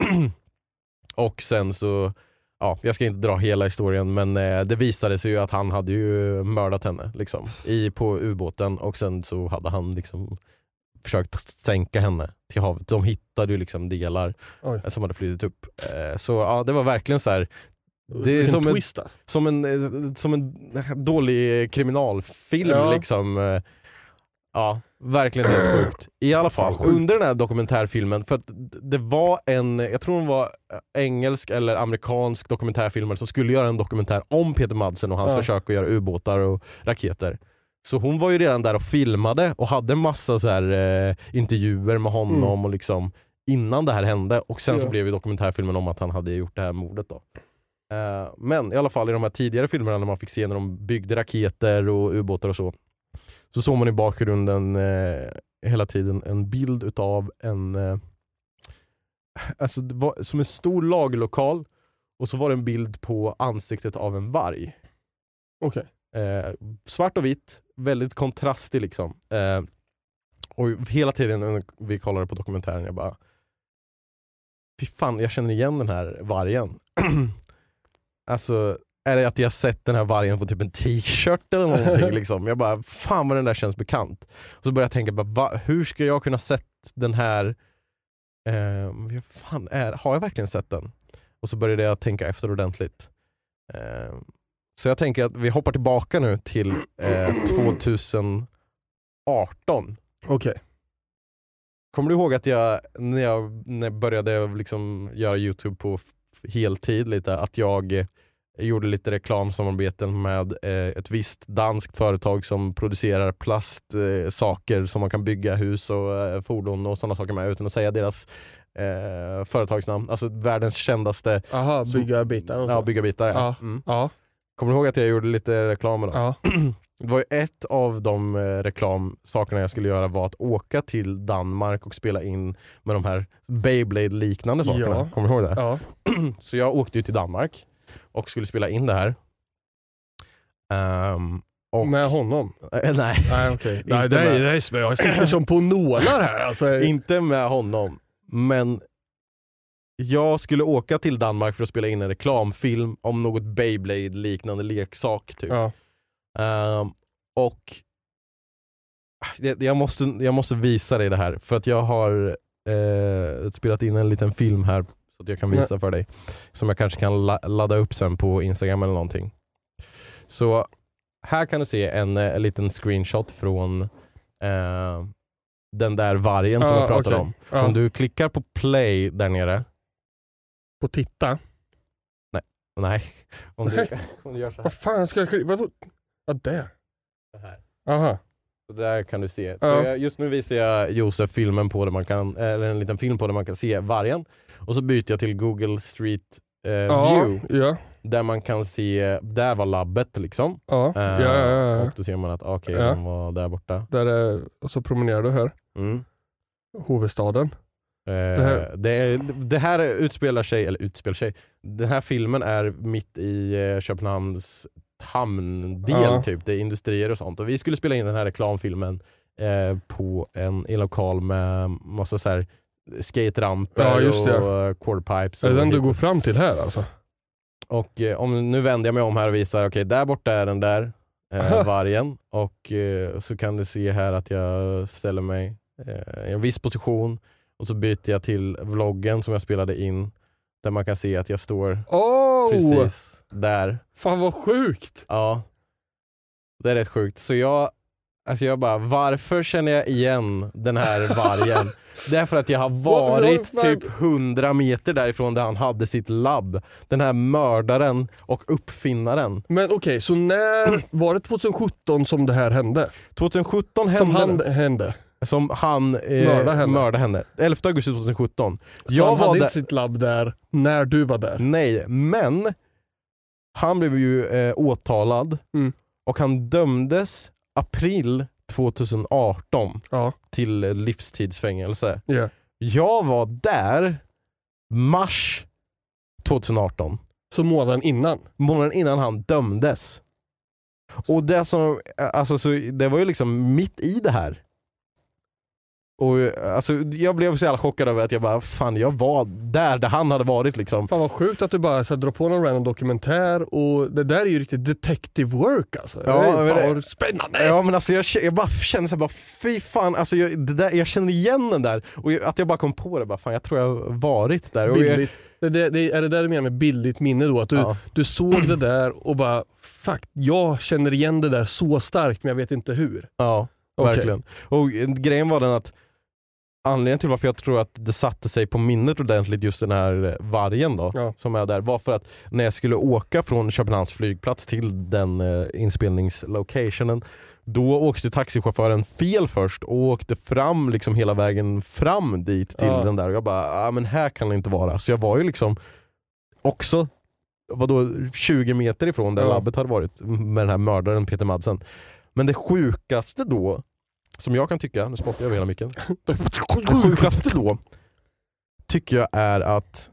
och sen så ja, jag ska inte dra hela historien men eh, det visade sig ju att han hade ju mördat henne liksom, i, på ubåten och sen så hade han liksom försökt sänka henne till havet. De hittade ju liksom delar Oj. som hade flutit upp. Eh, så ja, det var verkligen så här. Det är Vilken som en, som, en, eh, som en dålig kriminalfilm Ja. liksom. Eh, Ja, verkligen helt sjukt. I alla fall, sjukt. under den här dokumentärfilmen, för att det var en, jag tror hon var engelsk eller amerikansk dokumentärfilmare som skulle göra en dokumentär om Peter Madsen och hans Ja. försök att göra ubåtar och raketer. Så hon var ju redan där och filmade och hade massa så här, eh, intervjuer med honom Mm. och liksom innan det här hände och sen så Ja. blev ju dokumentärfilmen om att han hade gjort det här mordet då. Eh, men i alla fall i de här tidigare filmerna när man fick se när de byggde raketer och ubåtar och så så såg man i bakgrunden eh, hela tiden en bild utav en eh, alltså var som en stor lagerlokal och så var det en bild på ansiktet av en varg. Okej. Eh, svart och vitt, väldigt kontrastig liksom. Eh, och hela tiden när vi kollade på dokumentären, jag bara Fy fan, jag känner igen den här vargen. alltså, är det att jag sett den här vargen på typ en t-shirt eller någonting? liksom? Jag bara, fan vad den där känns bekant. Och så började jag tänka, bara, va, hur ska jag kunna sett den här eh, fan är, Har jag verkligen sett den? Och så började jag tänka efter ordentligt. Eh, så jag tänker att vi hoppar tillbaka nu till eh, 2018. Okej. Kommer du ihåg att jag, när jag, när jag började liksom göra Youtube på heltid lite, att jag gjorde lite reklamsamarbeten med eh, ett visst danskt företag som producerar plastsaker eh, saker som man kan bygga hus och eh, fordon och sådana saker med utan att säga deras eh, företagsnamn. Alltså världens kändaste Aha, bygga bitar ja, byggarbitar. Ja. Ja. Mm. Ja. Kommer du ihåg att jag gjorde lite reklam dem? ja. Det var ju ett av de reklamsakerna jag skulle göra var att åka till Danmark och spela in med de här Beyblade-liknande sakerna. Ja. Kommer du ihåg det? Ja. Så jag åkte ju till Danmark och skulle spela in det här. Ehm, och, Med honom? Eh, nej, Nej. Nej, Inte det är, med. det är, jag sitter som på nålar här. Alltså, inte med honom. Men jag skulle åka till Danmark för att spela in en reklamfilm om något Beyblade-liknande leksak. Typ. ja. Ehm, och jag, jag, måste, jag måste visa dig det här för att jag har eh, spelat in en liten film här så att jag kan visa för dig. Som jag kanske kan la, ladda upp sen på Instagram eller någonting. Så här kan du se en, eh, en liten screenshot från eh, den där vargen som Ja, jag pratade okej. om. Ja. Om du klickar på play där nere, På titta? nej. Om du, Nej. om du gör så här. Vad fan ska jag... Vadå? Ja, där. så här. Aha. Så där kan du se. Så Ja. jag, just nu visar jag Josef filmen på där man kan, eller en liten film på där man kan se vargen. Och så byter jag till Google Street eh, Ja, View ja, där man kan se, där var labbet liksom. ja. Eh, ja, ja, ja. Och då ser man att okej, Ja. den var där borta. Där är, och så promenerar du här. Mm. Huvudstaden. Eh, här- det, är, det här utspelar sig, eller utspelar sig, den här filmen är mitt i eh, Köpenhamns hamndel Ja. typ, det är industrier och sånt. Och vi skulle spela in den här reklamfilmen eh, på en, en lokal med massa så här skateramper Ja, just det. och eh, quarterpipes. Är det den du går fram till här alltså? Och eh, om, nu vänder jag mig om här och visar, okej där borta är den där eh, vargen. Och eh, så kan du se här att jag ställer mig eh, i en viss position och så byter jag till vloggen som jag spelade in. Där man kan se att jag står Oh! precis där. Fan vad sjukt! Ja. Det är rätt sjukt. Så jag, alltså jag bara, varför känner jag igen den här vargen? det är för att jag har varit typ 100 meter därifrån där han hade sitt labb. Den här mördaren och uppfinnaren. Men okej, så när var det 2017 som det här hände? 2017 hände Som han hände? som han eh, Mördade henne. mördade henne. 11 augusti 2017. Så Jag han hade inte sitt labb där när du var där? Nej, men han blev ju eh, åtalad Mm. och han dömdes april 2018 Ja. till livstidsfängelse. ja. Jag var där mars 2018, Så månaden innan? månaden innan han dömdes. Och det, som, alltså, så, det var ju liksom mitt i det här. Och, alltså, jag blev så jävla chockad över att jag bara, fan jag var där, där han hade varit liksom. Fan vad sjukt att du bara så här, drar på någon random dokumentär och det där är ju riktigt detective work alltså. Ja, det är men fan vad spännande! Ja men alltså jag, jag bara känner så här, bara fy fan, alltså jag, det där, jag känner igen den där och att jag bara kom på det, bara, fan jag tror jag har varit där. Och jag, Bildligt. Det, det, är det där du menar med bildligt minne då? Att du, ja, du såg det där och bara fuck, jag känner igen det där så starkt men jag vet inte hur. ja Okej. verkligen. Och eh, grejen var den att anledningen till varför jag tror att det satte sig på minnet ordentligt just den här eh, vargen då, Ja. som är där, var för att när jag skulle åka från Köpenhamns flygplats till den eh, inspelningslocationen då åkte taxichauffören fel först och åkte fram liksom hela vägen fram dit till Ja. den där och jag bara, ah, men här kan det inte vara. Så jag var ju liksom också vadå, 20 meter ifrån där Ja. labbet hade varit med den här mördaren Peter Madsen. Men det sjukaste då, som jag kan tycka, nu spottar jag över hela micken. Det sjukaste då tycker jag är att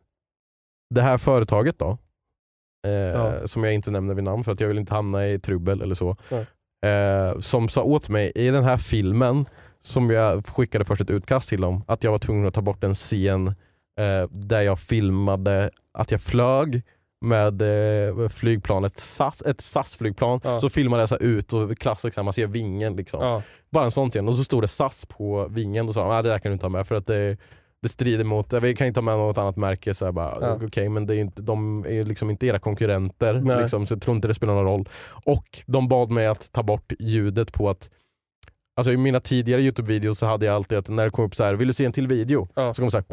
det här företaget då, eh, Ja. som jag inte nämner vid namn för att jag vill inte hamna i trubbel eller så, eh, som sa åt mig i den här filmen, som jag skickade först ett utkast till dem, att jag var tvungen att ta bort en scen eh, där jag filmade att jag flög med eh, flygplanet SAS, ett SAS-flygplan, Ja. så filmade jag så ut och klassiskt, man ser vingen liksom. Ja. Bara en sån scen. Och så stod det SAS på vingen och sa ah, det där kan du inte ha med för att det, det strider mot, vi kan inte ha med något annat märke. Så bara, Ja. okej men det är inte, de är liksom inte era konkurrenter, liksom, så jag tror inte det spelar någon roll. Och de bad mig att ta bort ljudet på att Alltså i mina tidigare Youtube-videos så hade jag alltid att när det kom upp så här, vill du se en till video? Ja. Så kom det så här,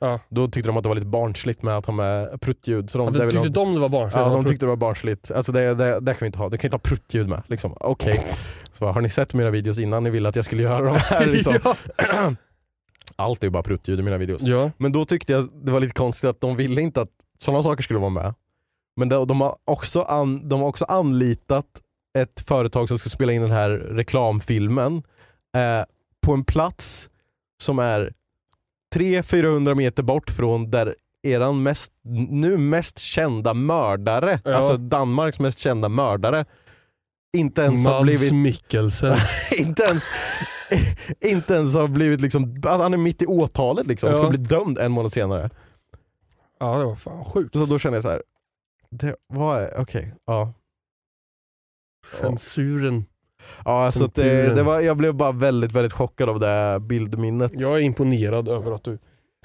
Ja. Då tyckte de att det var lite barnsligt med att ha med pruttljud. Så de, Ja, tyckte de, de det var barnsligt? Ja, de tyckte det var barnsligt. Alltså det, det, det kan vi inte ha. Det kan inte ha pruttljud med. Liksom. Okej. Så bara, har ni sett mina videos innan ni ville att jag skulle göra de här? Liksom. Allt är ju bara pruttljud i mina videos. ja. Men då tyckte jag det var lite konstigt att de ville inte att sådana saker skulle vara med. Men de, de, har, också an, de har också anlitat ett företag som ska spela in den här reklamfilmen eh, på en plats som är 300-400 meter bort från där eran mest, nu mest kända mördare, Ja. alltså Danmarks mest kända mördare, inte ens har Mads blivit Mikkelsen. inte ens, inte ens har blivit liksom, han är mitt i åtalet liksom, Ja. ska bli dömd en månad senare. ja det var fan sjukt. Så då känner jag så här. det var, okej, ja. Censuren. Ja, alltså att det, Kulturen. det var, jag blev bara väldigt väldigt chockad av det bildminnet. Jag är imponerad över att du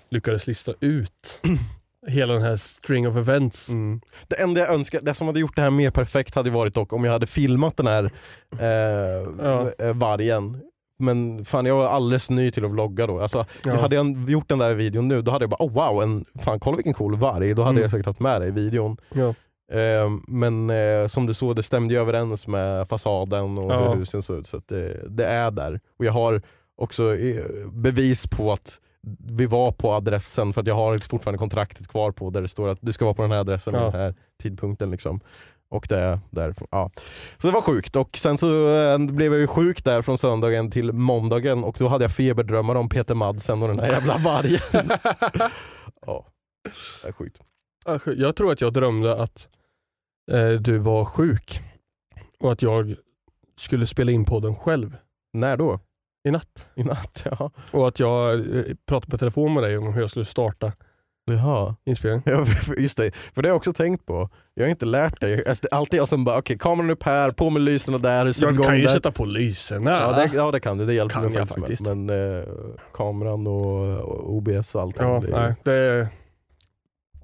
lyckades lista ut hela den här string of events. Mm. Det enda jag önskar, det som hade gjort det här mer perfekt hade varit dock om jag hade filmat den här eh, eh, vargen. Men fan jag var alldeles ny till att vlogga då. Alltså, Ja. Hade jag gjort den där videon nu, då hade jag bara oh, wow, en, fan kolla vilken cool varg. Då hade Mm. jag säkert haft med det i videon. Ja. Eh, men eh, som du såg, det stämde ju överens med fasaden och Ja. hur husen såg ut. Så att det, det är där. Och jag har också eh, bevis på att vi var på adressen, för att jag har fortfarande kontraktet kvar på där det står att du ska vara på den här adressen vid Ja. den här tidpunkten. Liksom. Och det är därifrån. Ja. Så det var sjukt och sen så blev jag ju sjuk där från söndagen till måndagen och då hade jag feberdrömmar om Peter Madsen och den här jävla vargen. ja, det är sjukt. Alltså, Jag tror att jag drömde att eh, du var sjuk och att jag skulle spela in podden själv När då? i natt. I natt? Ja. Och att jag eh, pratade på telefon med dig om hur jag skulle starta Jaha. inspelningen. Ja, just det, för det har jag också tänkt på. Jag har inte lärt dig. Alltså, det är alltid jag som bara, okej kameran upp här, på med lysen där, Jag igång kan ju där. sätta på lyserna. Ja det, ja det kan du, det hjälper Kan mig faktiskt, faktiskt. Men eh, kameran och, och OBS och allting. Ja, det, nej, det,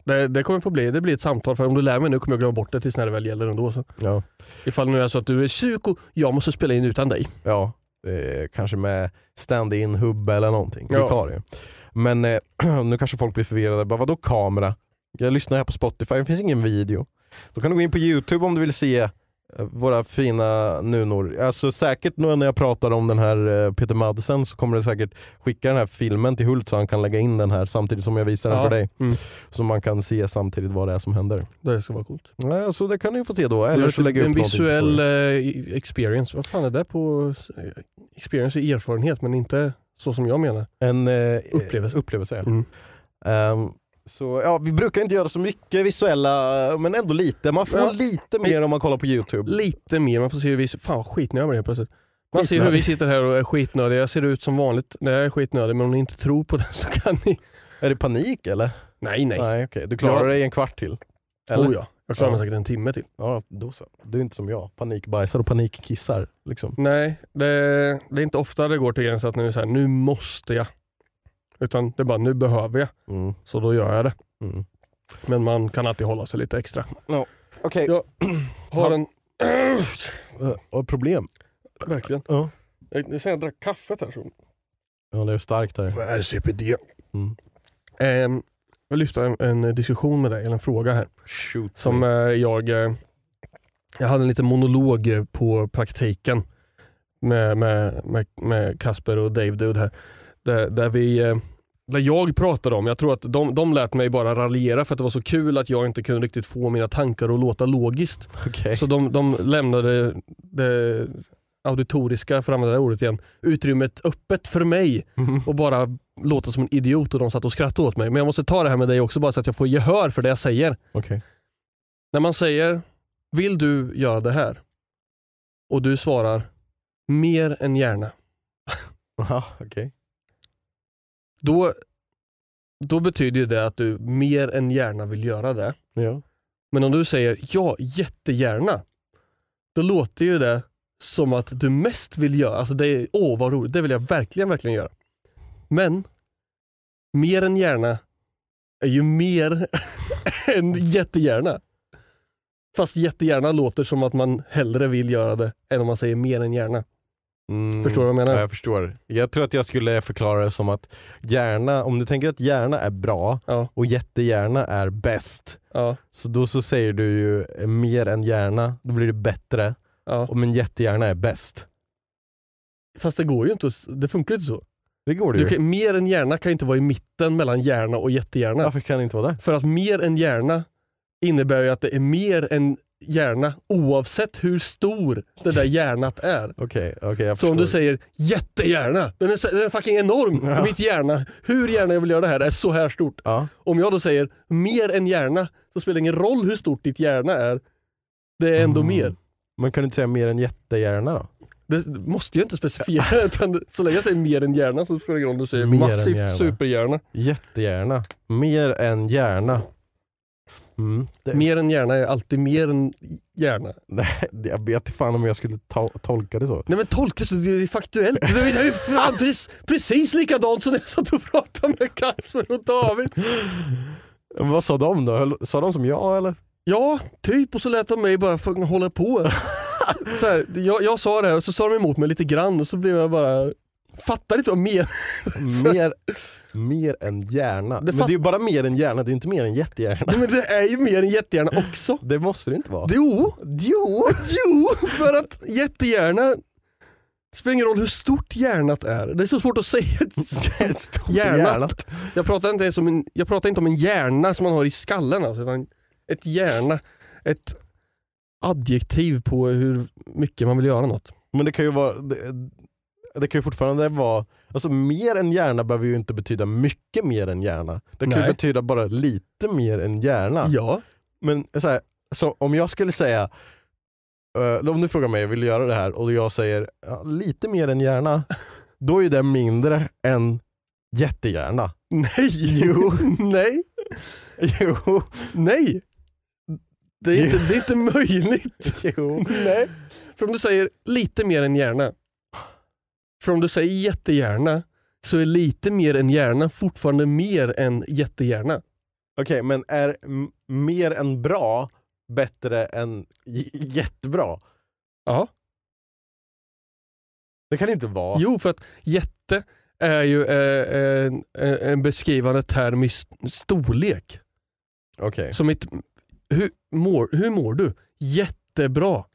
det, det kommer få bli, det blir ett samtal för om du lär mig nu kommer jag glömma bort det tills när det väl gäller ändå. Så. ja, Ifall nu är så att du är sjuk och jag måste spela in utan dig. ja eh, kanske med stand-in hubbe eller någonting, Ja. vikarie. Men eh, nu kanske folk blir förvirrade, bara, vadå kamera? Jag lyssnar här på Spotify, det finns ingen video. Då kan du gå in på youtube om du vill se våra fina nunor. Alltså säkert nu när jag pratar om den här eh, Peter Madsen så kommer du säkert skicka den här filmen till Hult så han kan lägga in den här samtidigt som jag visar den Ja. för dig. Mm. Så man kan se samtidigt vad det är som händer. Det ska vara coolt. Ja, så det kan ni få se då. Eller så lägger jag en upp på visuell eh, experience. Vad fan är det på? eh, Experience är erfarenhet men inte så som jag menar. En eh, upplevelse. upplevelse. Mm. Ehm, så ja, vi brukar inte göra så mycket visuella, men ändå lite. Man får Ja. lite mer om man kollar på youtube. Lite mer, man får se hur vi... Fan vad skitnödig jag helt plötsligt. Man ser hur vi sitter här och är skitnödiga. Jag ser ut som vanligt när jag är skitnödig men om ni inte tror på det så kan ni... Är det panik eller? Nej nej. Nej okej, du klarar Ja. dig en kvart till? Eller? Oh ja. Jag klarar mig Ja. säkert en timme till. Ja, då så. Du är inte som jag, panikbajsar och panikkissar. Liksom. Nej, det, det är inte ofta det går till gränsen att nu är så här, nu måste jag. Utan det är bara, nu behöver jag. Mm. Så då gör jag det. Mm. Men man kan alltid hålla sig lite extra. Okej, Ja. Har en... Och problem? Verkligen. Ja. Jag, jag, jag drack kaffet här så. Ja det är starkt här. CPD? Mm. Ehm, jag lyfter en, en diskussion med dig, eller en fråga här. Shoot. Som eh, jag... Eh, jag hade en liten monolog eh, på praktiken med, med, med, med Kasper och Dave Dude här. Där, där, vi, eh, där jag pratade om, jag tror att de, de lät mig bara raljera för att det var så kul att jag inte kunde riktigt få mina tankar att låta logiskt. Okej. Så de, de lämnade det auditoriska, för att använda det ordet igen, utrymmet öppet för mig Mhm. och bara låta som en idiot och de satt och skrattade åt mig. Men jag måste ta det här med dig också bara så att jag får gehör för det jag säger. Okej. När man säger, vill du göra det här? Och du svarar, mer än gärna. Aha, okej. Då, då betyder ju det att du mer än gärna vill göra det. Ja. Men om du säger ja, jättegärna. Då låter ju det som att du mest vill göra, alltså det är, åh vad roligt, det vill jag verkligen, verkligen göra. Men mer än gärna är ju mer än jättegärna. Fast jättegärna låter som att man hellre vill göra det än om man säger mer än gärna. Mm. Förstår du vad jag menar? Ja, jag förstår. Jag tror att jag skulle förklara det som att gärna, om du tänker att gärna är bra Ja, och jättegärna är bäst, ja, så då så säger du ju mer än gärna, då blir det bättre, ja. och men jättegärna är bäst. Fast det går ju inte, det funkar ju inte så. Det går det ju. kan, mer än gärna kan ju inte vara i mitten mellan gärna och jättegärna. Varför kan det inte vara det? För att mer än gärna innebär ju att det är mer än hjärna oavsett hur stor det där hjärnat är. Okej, okej jag Så om förstår. du säger jättehjärna, den är, den är fucking enorm. Ja. Mitt hjärna, hur gärna jag vill göra det här, är så här stort. Ja. Om jag då säger mer än hjärna, så spelar det ingen roll hur stort ditt hjärna är. Det är ändå Mm. mer. Man kan du inte säga mer än jättehjärna då? Det måste ju inte specificera, utan så länge jag säger mer än hjärna så spelar det ingen roll om du säger Mer massivt hjärna. superhjärna. Jättehjärna. Mer än hjärna. Mm. Det, Mer än hjärna är alltid mer än hjärna. nej, jag vet inte fan om jag skulle ta, tolka det så. Nej men tolka så, det är faktuellt. Det är ju fan precis, precis likadant som när jag satt och pratade med Kasper och David. Vad sa de då? Sa de som jag eller? Ja, typ. Och så lät de mig bara hålla på. Så här, jag, jag sa det här och så sa de emot mig lite grann och så blev jag bara... Fattar inte vad menar. Mer, mer än hjärna. Det Men det är ju bara mer än hjärna, det är inte mer än jättehjärna. Men det är ju mer än jättehjärna också. Det måste det inte vara. Jo, Jo! jo, för att jättehjärna det spelar ingen roll hur stort hjärnat är. Det är så svårt att säga. Hjärnat. Jag pratar inte, ens om en, jag pratar inte om en hjärna som man har i skallen, alltså, utan ett hjärna. Ett adjektiv på hur mycket man vill göra något. Men det kan ju vara, det, det kan ju fortfarande vara, alltså mer än hjärna behöver ju inte betyda mycket mer än hjärna. Det kan ju Nej. betyda bara lite mer än hjärna. Ja. Men så, här, så om jag skulle säga, eh, om du frågar mig, vill du göra det här? Och jag säger ja, lite mer än hjärna, då är det mindre än jättehjärna. Nej. Jo. Nej. Jo. Nej. Det är, inte, det är inte möjligt. jo. Nej. För om du säger lite mer än hjärna. För om du säger jättegärna så är lite mer än hjärna fortfarande mer än jättegärna. Okej, men är mer än bra bättre än jättebra? Ja. Det kan det inte vara. Jo, för att jätte är ju eh, en, en beskrivande term i st- storlek. Okej. Som ett, hur, mår, hur mår du? Jättebra.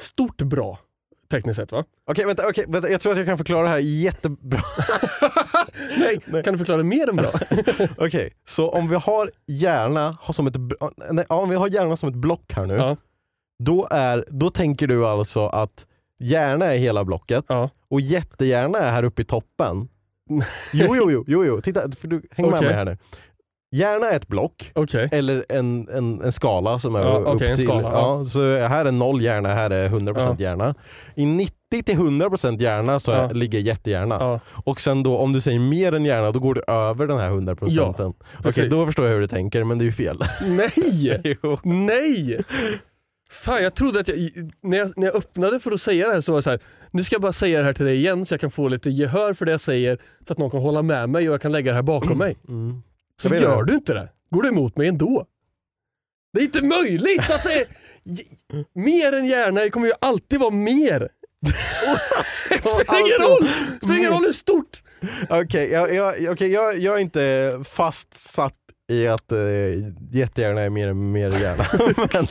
Stort bra, tekniskt sett va? Okej, vänta, okej, vänta, jag tror att jag kan förklara det här jättebra. Nej, kan du förklara mer än bra? Okej, så om vi har hjärna har som ett, nej, ja, om vi har hjärna som ett block här nu, Ja. då, är, då tänker du alltså att hjärna är hela blocket Ja. och jättehjärna är här uppe i toppen. Jo, jo, jo, jo, jo. titta, för du, häng med Okej. mig här nu. Hjärna är ett block, Okej. eller en, en, en skala som är Ja, upp en till... skala, ja. ja, så här är noll hjärna, här är 100% hjärna. I 90-100% hjärna så Ja. ligger jättehjärna. Ja. Och sen då om du säger mer än hjärna, då går du över den här 100 procenten. Okej, precis. då förstår jag hur du tänker, men det är ju fel. Nej! Nej! Fan, jag trodde att jag, när jag, när jag öppnade för att säga det här så var det så här, nu ska jag bara säga det här till dig igen så jag kan få lite gehör för det jag säger, för att någon kan hålla med mig och jag kan lägga det här bakom mig. Mm. Så gör det. du inte det. Går du emot mig ändå. Det är inte möjligt att det är mer än gärna, det kommer ju alltid vara mer. Det spelar ingen roll, det spelar ingen roll hur stort. Okej, jag, jag, okej, jag, jag är inte fastsatt i att eh, jättegärna är mer än mer hjärna. men,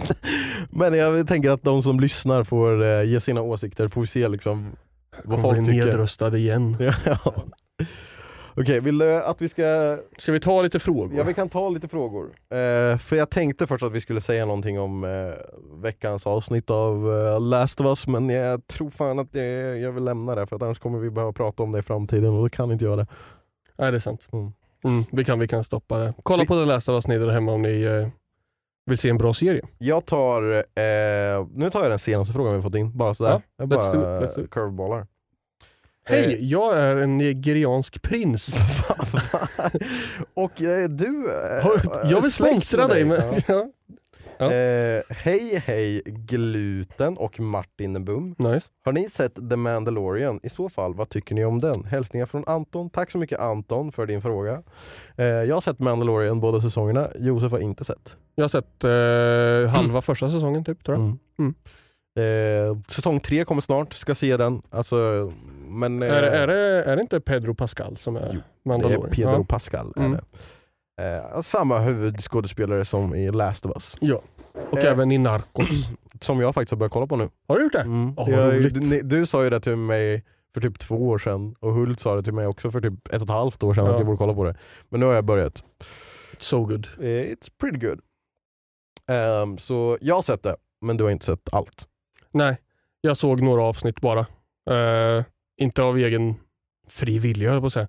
men jag tänker att de som lyssnar får eh, ge sina åsikter, får vi se liksom vad Kommer folk bli tycker. nedröstad igen. Ja. Okej, vill du att vi ska Ska vi ta lite frågor? Ja vi kan ta lite frågor. Eh, för jag tänkte först att vi skulle säga någonting om eh, veckans avsnitt av eh, Last of Us men jag tror fan att det, jag vill lämna det för att annars kommer vi behöva prata om det i framtiden och då kan inte jag det. Nej det är sant. Mm. Mm, vi, kan, vi kan stoppa det. Kolla på den lästa avsnittet där hemma om ni eh, vill se en bra serie. Jag tar, eh, nu tar jag den senaste frågan vi fått in, bara sådär. Ja, jag let's do it, bara let's do it. curveballar. Hej, Eh. jag är en nigeriansk prins. och eh, du... Eh, Har- jag vill släkt sponsra dig. Men, Ja. ja. Ja. Eh, hej hej Gluten och Martin Bum. Nice. Har ni sett The Mandalorian? I så fall, vad tycker ni om den? Hälsningar från Anton. Tack så mycket Anton för din fråga. Eh, jag har sett Mandalorian båda säsongerna, Josef har inte sett. Jag har sett eh, halva första säsongen typ tror jag. Mm. Mm. Eh, säsong tre kommer snart, ska se den. Alltså, men, eh, Är, det- är, det, är det inte Pedro Pascal som är Jo, Det Mandalorian? är Pedro Ja. Pascal. Är Mm. det. Eh, samma huvudskådespelare som i Last of Us. ja. Och Eh. även i Narcos. Som jag faktiskt har börjat kolla på nu. Har du gjort det? Mm. Vad jag, du, du sa ju det till mig för typ två år sedan och Hult sa det till mig också för typ ett och ett halvt år sedan Ja. att jag borde kolla på det. Men nu har jag börjat. So good. Eh, It's pretty good. Ehm, så jag har sett det. Men du har inte sett allt? Nej, jag såg några avsnitt bara. Eh, inte av egen fri vilja höll på att säga.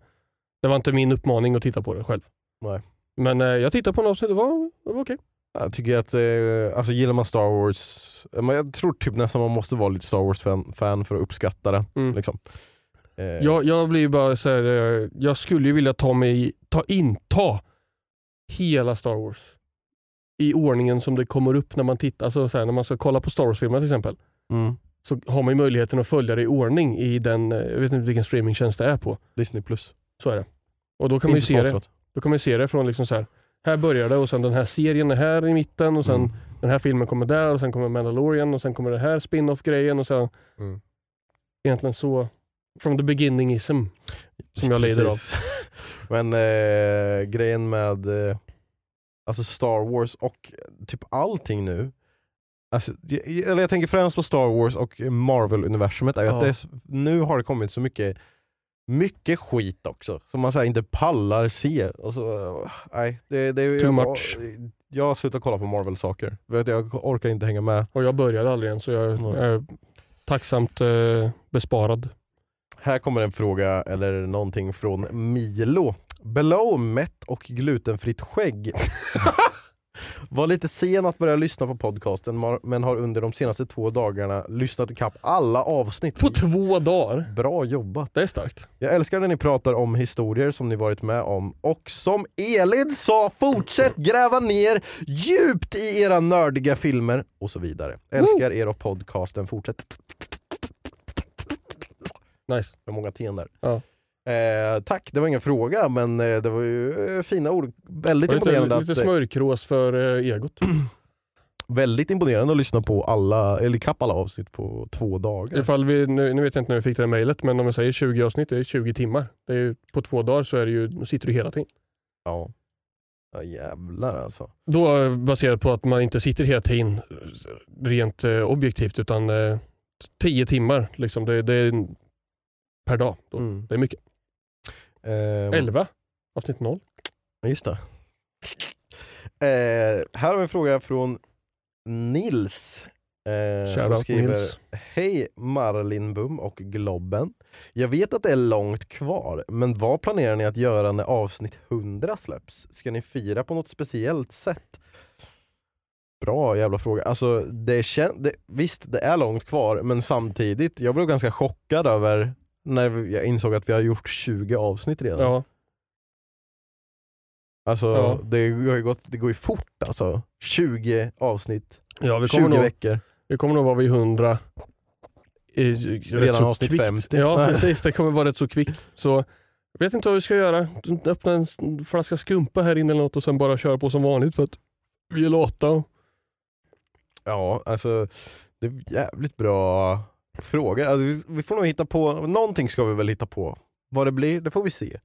Det var inte min uppmaning att titta på det själv. Nej. Men eh, jag tittade på en avsnitt, det var, det var okej. Jag tycker att, eh, alltså gillar man Star Wars, men jag tror typ nästan man måste vara lite Star Wars-fan fan för att uppskatta det. Mm. Liksom. Eh, Jag, jag blir bara så här, eh, jag skulle ju vilja ta mig, ta inta hela Star Wars i ordningen som det kommer upp när man tittar, alltså så här, när man ska kolla på Star Wars-filmer till exempel. mm. Så har man ju möjligheten att följa det i ordning i den, eh, jag vet inte vilken streamingtjänst det är på. Disney plus. Så är det. Och då kan man ju se det, då kan man ju se det från liksom så här, här börjar det och sen den här serien är här i mitten och sen Mm. den här filmen kommer där och sen kommer Mandalorian och sen kommer det här spin-off grejen och sen Mm. egentligen så from the beginningism som jag lider av. Men eh, grejen med eh, alltså Star Wars och typ allting nu, alltså, jag, eller jag tänker främst på Star Wars och Marvel-universumet, att Ja. det är, nu har det kommit så mycket mycket skit också som man här, inte pallar se. Och så, eh, nej, det, det, Too jag, much. Jag har slutat kolla på Marvel-saker, att jag orkar inte hänga med. Och jag började aldrig än så jag är tacksamt eh, besparad. Här kommer en fråga eller någonting från Milo. Below mätt och glutenfritt skägg. Var lite sen att börja lyssna på podcasten men har under de senaste två dagarna lyssnat ikapp alla avsnitt. På två dagar. Bra jobbat! Det är starkt. Jag älskar när ni pratar om historier som ni varit med om och som Elid sa, fortsätt gräva ner djupt i era nördiga filmer och så vidare. Älskar er och podcasten, fortsätt. Nice. Med många ten där. Ja. Eh, tack, det var ingen fråga men eh, det var ju eh, fina ord. Väldigt lite, imponerande, lite att, eh, smörkrås för eh, egot. väldigt imponerande att lyssna på alla, eller ikapp alla avsnitt på två dagar. Ifall vi, nu, nu vet jag inte när vi fick det här mejlet, men om jag säger 20 avsnitt, det är 20 timmar. Det är på två dagar så är det ju, sitter du hela tiden. Ja. ja jävlar alltså. Då eh, baserat på att man inte sitter hela tiden eh, rent objektivt utan eh, 10 timmar. Liksom. Det, det är per dag. Mm. Det är mycket. Ehm, 11, avsnitt 0. Ja, Just det. Eh, här har vi en fråga från Nils. Eh, som Shoutout skriver Nils. Hej Marlinbum och Globben. Jag vet att det är långt kvar, men vad planerar ni att göra när avsnitt 100 släpps? Ska ni fira på något speciellt sätt? Bra jävla fråga. Alltså, det kän- det, visst, det är långt kvar, men samtidigt, jag blev ganska chockad över när jag insåg att vi har gjort 20 avsnitt redan. Ja, Alltså Ja. det, har gått, det går ju fort alltså. 20 avsnitt, ja vi, 20 kommer nog, veckor. vi kommer nog vara vid 100 i, Redan avsnitt kvickt. 50. Ja Nej. precis, det kommer vara rätt så kvickt. Så jag vet inte vad vi ska göra. Öppna en flaska skumpa här inne eller något och sen bara köra på som vanligt för att vi är lata. Ja, alltså det är jävligt bra fråga. Alltså, vi, får nog hitta på, någonting ska vi väl hitta på. Vad det blir, det får vi se.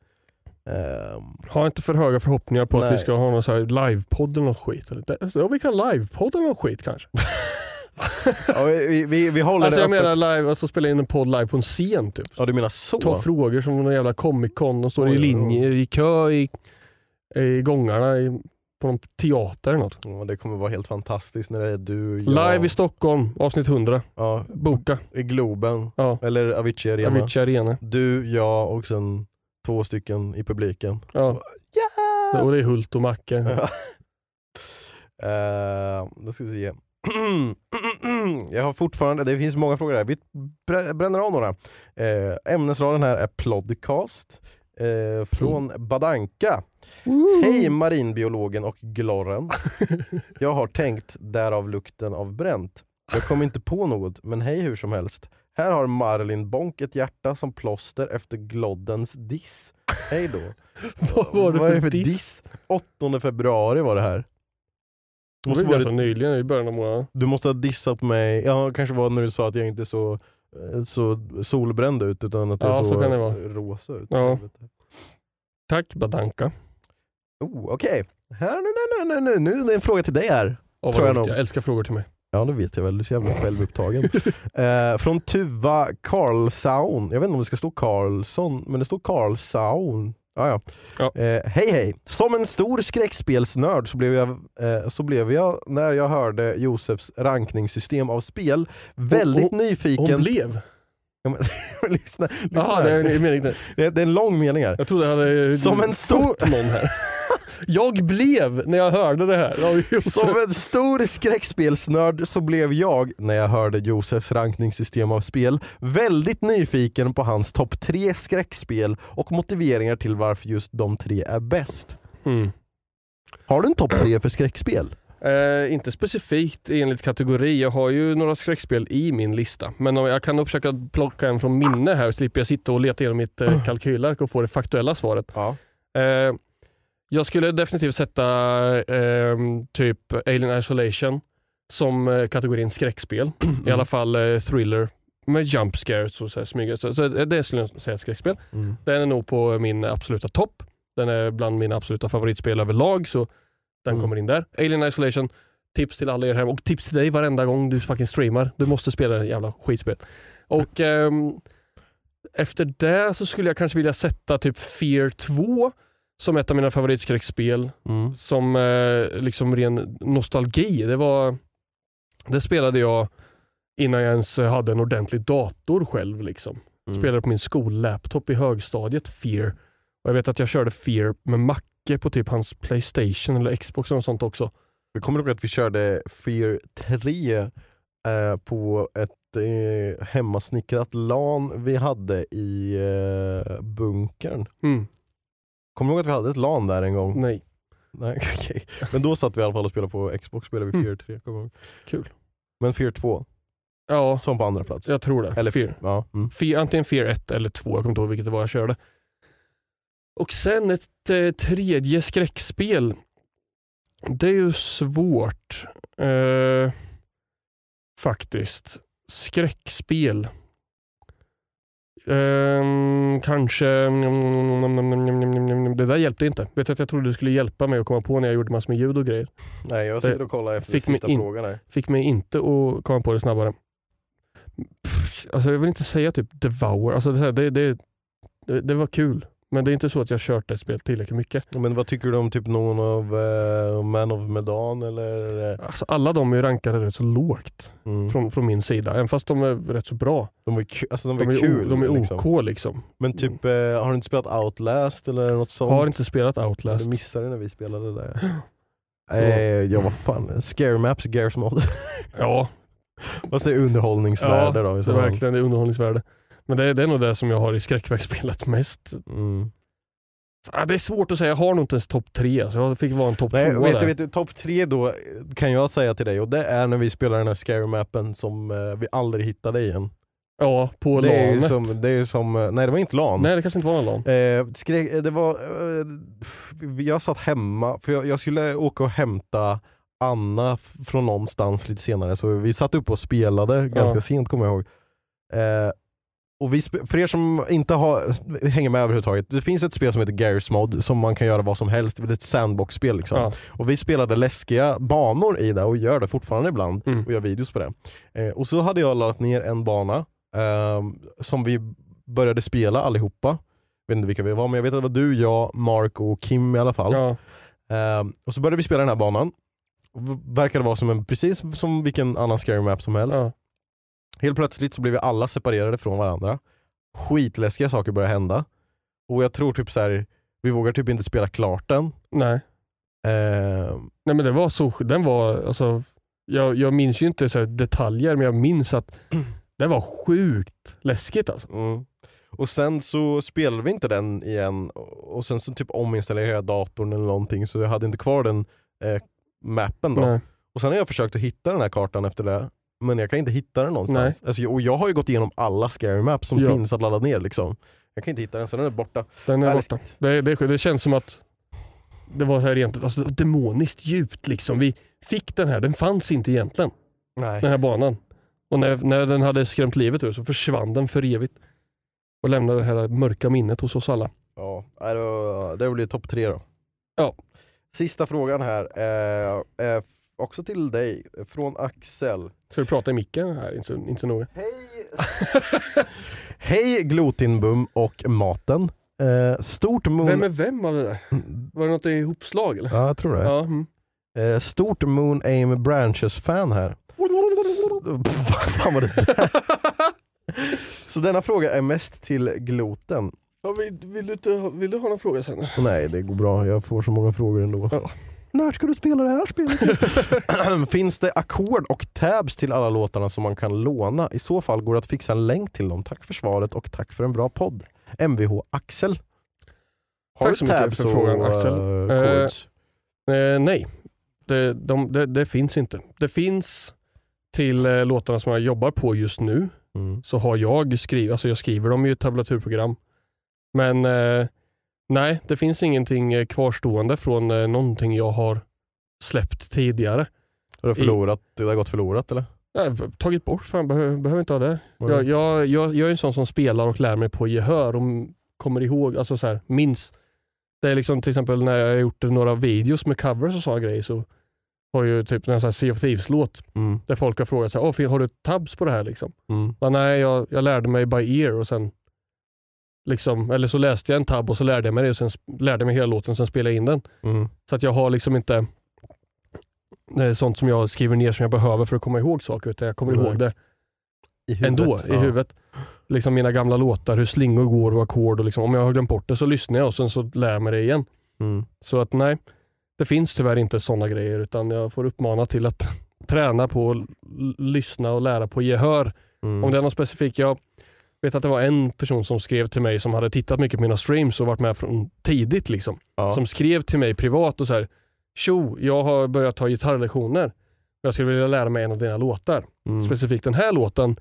Ehm, Ha inte för höga förhoppningar på att Nej. vi ska ha någon så här livepodd eller något skit. Eller, ja, vi kan livepodd eller något skit kanske. ja, vi, vi, vi, håller Alltså jag öppet. menar live, alltså spela in en podd live på en scen typ. Ja du menar så? Ta frågor som någon jävla Comic Con. De står Oj, i linje, i kö, i, i gångarna, i, på någon teater eller något. Ja, det kommer vara helt fantastiskt när det är du, jag, Live i Stockholm, avsnitt 100. ja, Boka. i Globen, Ja. eller Avicii Arena. Avicii Arena. Du, jag och sen två stycken i publiken. Ja. Ja! Och det är Hult och Macke. Ja. Eh, då ska vi se. jag har fortfarande, det finns många frågor här. Vi brä- bränner av några. Uh, ämnesraden här är Plodcast eh, från Badanka. Hej marinbiologen och glorren. Jag har tänkt därav lukten av bränt. Jag kom inte på något, men hej hur som helst. Här har Marlin Bonk ett hjärta som plåster efter gloddens diss. Hej då. Vad var det Vad är för diss? 8 februari var det här. Det var varit- ganska nyligen, i början av månaden. Du måste ha dissat mig, ja kanske var när du sa att jag inte är så, så solbränd ut utan att jag Ja, är så så, kan det vara. rosa ut. Ja. Tack Badanka. Oh, Okej, här nu, nu, nu, nu, nu, det är en fråga till dig här. Oh, Tror jag jag, nog. jag älskar frågor till mig. Ja det vet jag väl, du är så jävla självupptagen. eh, från Tuva Karlsaun, jag vet inte om det ska stå Karlsson, men det står Karlsaun. Ja, ja. Eh, hej hej! Som en stor skräckspelsnörd så blev, jag, eh, så blev jag, när jag hörde Josefs rankningssystem av spel, väldigt Hon- nyfiken... Hon blev? Lyssna, lyssna här. det är en det, är, en lång mening här. Jag trodde jag hade Som en stor- fått någon här. Jag blev när jag hörde det här. Som en stor skräckspelsnörd så blev jag, när jag hörde Josefs rankningssystem av spel, väldigt nyfiken på hans topp tre skräckspel och motiveringar till varför just de tre är bäst. Mm. Har du en topp tre för skräckspel? Eh, inte specifikt enligt kategori. Jag har ju några skräckspel i min lista. Men om jag kan nog försöka plocka en från minne här så slipper jag sitta och leta igenom mitt eh, kalkylark och få det faktuella svaret. Ja. Eh, jag skulle definitivt sätta eh, typ Alien Isolation som eh, kategorin skräckspel. I alla fall eh, thriller med jump scares och så här, smyga. Så, så det skulle jag säga skräckspel. Mm. Den är nog på min absoluta topp. Den är bland mina absoluta favoritspel överlag så den Mm. kommer in där. Alien Isolation, tips till alla er här och tips till dig varenda gång du fucking streamar. Du måste spela det jävla skitspel. Och ehm, efter det så skulle jag kanske vilja sätta typ Fear 2 som ett av mina favoritskräckspel. Mm. Som eh, liksom ren nostalgi. Det var det spelade jag innan jag ens hade en ordentlig dator själv. Liksom. Mm. Spelade på min skollaptop i högstadiet, Fear. Och jag vet att jag körde Fear med Macke på typ hans Playstation eller Xbox och sånt också. Vi kommer ihåg att vi körde Fear 3 eh, på ett eh, hemmasnickrat LAN vi hade i eh, bunkern. Mm. Kommer du ihåg att vi hade ett LAN där en gång? Nej, Nej, okej. Men då satt vi i alla fall och spelade på Xbox, spelade vi Mm. Fear 3. kommer jag ihåg. kul. Men Fear 2, Ja, som på andra plats. jag tror det. Eller Fear. Ja. Mm. Fear, antingen Fear 1 eller 2, jag kommer inte ihåg vilket det var jag körde. Och sen ett eh, tredje skräckspel. Det är ju svårt. Eh, faktiskt. Skräckspel. Ehm, kanske... Det där hjälpte inte. Vet du att jag trodde det skulle hjälpa mig att komma på när jag gjorde massor med ljud och grejer. Nej, jag sitter och kollar efter fick sista in- frågan här. Fick mig inte att komma på det snabbare. Pff, alltså jag vill inte säga typ Devour. Alltså det, det, det, det var kul. Men det är inte så att jag kört det spelet tillräckligt mycket. Men vad tycker du om typ någon av eh, Man of Medan eller? eh, Alltså alla de är rankade rätt så lågt Mm. från, från min sida. Även fast de är rätt så bra. De är, alltså, de De är är, kul. o, de är liksom. OK liksom. Men typ, eh, har du inte spelat Outlast eller något sånt? Har inte spelat Outlast. Du missade när vi spelade det där. Så- Eh, ja vad fan, Scare Maps, Gears Mod. Ja, Fast det är underhållningsvärde ja då. i det är verkligen det är underhållningsvärde. Men det, är- det är nog det som jag har i skräckverksspelet mest. Mm. Ah, det är svårt att säga, jag har nog inte ens topp tre. Så jag fick vara en topp två vet där. vet du, topp tre då eh, kan jag säga till dig och det är när vi spelar den här Scare Mappen som eh, vi aldrig hittade igen. Ja, på Det är ju LANet. som, det är ju som, eh, nej det var inte LAN. Nej det kanske inte var någon LAN. Eh, skrek, eh, det var, eh, jag satt hemma, för jag, jag skulle åka och hämta Anna från någonstans lite senare, så vi satt upp och spelade ganska Ja. sent kommer jag ihåg. Eh, och vi, för er som inte har, hänger med överhuvudtaget, det finns ett spel som heter Garry's Mod som man kan göra vad som helst, det är ett sandbox-spel liksom. Ja. Och vi spelade läskiga banor i det och gör det fortfarande ibland Mm. och gör videos på det. Eh, och så hade jag laddat ner en bana ehm, som vi började spela allihopa. Jag vet inte vilka vi var men jag vet att det var du, jag, Mark och Kim i alla fall. Ja. Ehm, och så började vi spela den här banan. Verkade vara som en, precis som vilken annan scary map som helst. Ja. Helt plötsligt så blev vi alla separerade från varandra. Skitläskiga saker började hända. Och jag tror typ så här, vi vågar typ inte spela klart den. Nej. Ehm, Nej men det var så, den var, alltså, jag, jag minns ju inte så detaljer men jag minns att det var sjukt läskigt alltså. Mm. Och sen så spelade vi inte den igen och sen så typ ominstallerade jag datorn eller någonting så jag hade inte kvar den eh, mappen då. Nej. Och sen har jag försökt att hitta den här kartan efter det men jag kan inte hitta den någonstans. Alltså, och jag har ju gått igenom alla scary maps som Ja. finns att ladda ner liksom. Jag kan inte hitta den så den är borta. Den är borta. Det, det, det känns som att det var här egentligen, alltså, demoniskt djupt liksom. Vi fick den här, den fanns inte egentligen, Nej. den här banan. Och när, när den hade skrämt livet ur så försvann den för evigt. Och lämnade det här mörka minnet hos oss alla. Ja, det blir topp tre då. Ja. Sista frågan här är, är också till dig, från Axel. Ska vi prata i micken? Nej, inte så, inte så noga. Hej! Hej Glotinbum och maten. Eh, stort Moon... Vem är vem av det där? Var det något ihopslag eller? Ja, jag tror det. Ja, mm. Eh, stort Moon Aim Branches-fan här. Vad fan var det där? Så denna fråga är mest till gloten. Ja, vill, vill, du vill du ha någon fråga sen? Nej, det går bra. Jag får så många frågor ändå. Ja. När ska du spela det här spelet? Finns det ackord och tabs till alla låtarna som man kan låna? I så fall går det att fixa en länk till dem. Tack för svaret och tack för en bra podd. Mvh Axel. Har Tack du så mycket tabs för och, frågan, Axel. eh, Eh, chords? Eh, nej, det, de, det, det finns inte. Det finns till eh, låtarna som jag jobbar på just nu Mm. så har jag skrivit, alltså jag skriver dem i ett tablaturprogram. Men eh, nej, det finns ingenting eh, kvarstående från eh, någonting jag har släppt tidigare. Har du förlorat? Det har gått förlorat eller? Har tagit bort, fan behöver, behöver inte ha det. Mm. Jag, jag, jag, jag är en sån som spelar och lär mig på gehör och kommer ihåg, alltså så här, minns. Det är liksom till exempel när jag har gjort några videos med covers och sådana grejer så har ju typ en sån här Sea of Thieves-låt Mm. där folk har frågat sig, "Åh, har du tabs på det här? Liksom. Mm. Men nej, jag, jag lärde mig by ear och sen liksom, eller så läste jag en tab och så lärde jag mig det och sen lärde jag mig hela låten och sen spelade jag in den. Mm. Så att jag har liksom inte eh, sånt som jag skriver ner som jag behöver för att komma ihåg saker utan jag kommer Nej. ihåg det I huvudet. ändå i ja. huvudet. Liksom mina gamla låtar, hur slingor går och ackord liksom, om jag har glömt bort det så lyssnar jag och sen så lär jag mig det igen. Mm. Så att nej, det finns tyvärr inte sådana grejer utan jag får uppmana till att träna på att lyssna och lära på gehör. Mm. Om det är något specifikt, jag vet att det var en person som skrev till mig som hade tittat mycket på mina streams och varit med från tidigt liksom. ja. Som skrev till mig privat och så här, Tjo, jag har börjat ta gitarrlektioner. Jag skulle vilja lära mig en av dina låtar. mm. Specifikt den här låten,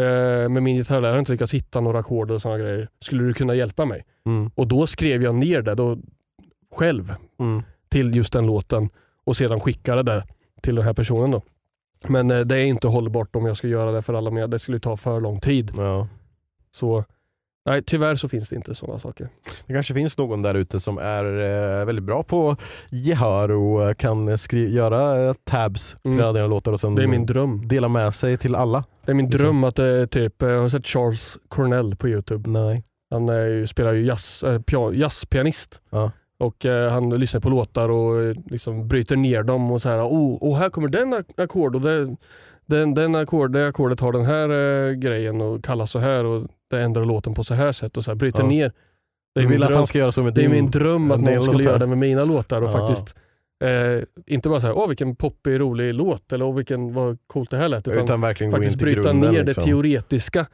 eh, med min gitarrlärare har inte lyckats hitta några ackord och sådana grejer. Skulle du kunna hjälpa mig? Mm. Och då skrev jag ner det då, själv Mm. till just den låten och sedan skickade det till den här personen. Då. Men eh, det är inte hållbart om jag ska göra det för alla med. Det skulle ta för lång tid. Ja. Så nej, tyvärr så finns det inte sådana saker. Det kanske finns någon där ute som är eh, väldigt bra på gehör och eh, kan skri- göra eh, tabs till Mm. alla dina låtar och sen Det är min dröm. dela med sig till alla. Det är min Liksom. dröm att det är typ, eh, jag har sett Charles Cornell på Youtube. Nej. Han ju, spelar ju jazz, äh, pia- jazzpianist. Ja. Och eh, han lyssnar på låtar och eh, liksom bryter ner dem och så här. Oh, och här kommer den ackord och det, den, den ackord, det ackordet har den här eh, grejen och kallas så här och det ändrar låten på så här sätt och så här, bryter Ja. ner. Det Du är, vill min att dröm, han ska göra så med det är min dröm att någon skulle låtar. göra det med mina låtar och Ja. faktiskt eh, inte bara säga åh vilken poppig rolig låt eller åh vilken vad coolt det här lät. Utan, Utan verkligen faktiskt bryta grunden. ner liksom. det teoretiska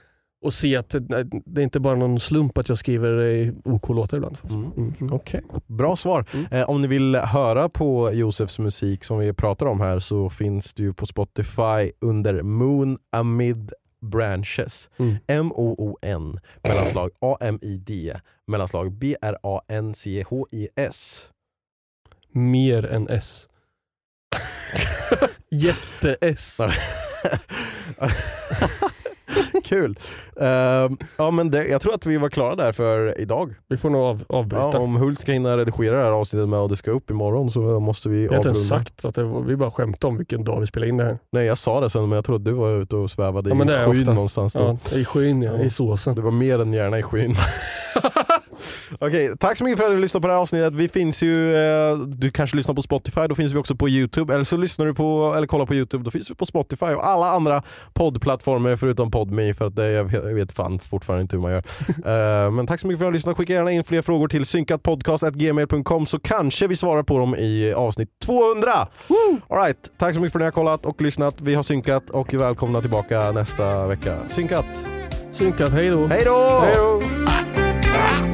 och se att det, det är inte bara någon slump att jag skriver OK-låtar ibland. Mm. Mm. Okej, bra svar. Mm. Eh, om ni vill höra på Josefs musik som vi pratar om här så finns det ju på Spotify under Moon Amid Branches. Mm. M-O-O-N mellanslag A-M-I-D mellanslag B-R-A-N-C-H-I-S. Mer än S. Jätte-S. Kul. Ehm, ja, men det, jag tror att vi var klara där för idag. Vi får nog av, avbryta. Ja, om Hult ska hinna redigera det här avsnittet med och det ska upp imorgon så måste vi jag har inte ens avrunda. sagt att det var, vi bara skämtade om vilken dag vi spelade in det här. Nej jag sa det sen men jag tror att du var ute och svävade Ja, i skyn någonstans då. Ja, I skyn ja, i såsen. Det var mer än gärna i skyn. Okej, tack så mycket för att du lyssnade på det här avsnittet. Vi finns ju, eh, du kanske lyssnar på Spotify, då finns vi också på Youtube. Eller så lyssnar du på, eller kollar på Youtube, då finns vi på Spotify och alla andra poddplattformar förutom Podme för att det, jag vet- jag vet fan fortfarande inte hur man gör. Eh, men tack så mycket för att du lyssnade. Skicka gärna in fler frågor till synkatpodcast.gmail.com så kanske vi svarar på dem i avsnitt 200! All right, tack så mycket för att ni har kollat och lyssnat. Vi har synkat och är välkomna tillbaka nästa vecka. Synkat! Synkat, hej då. Hej då! Hej då.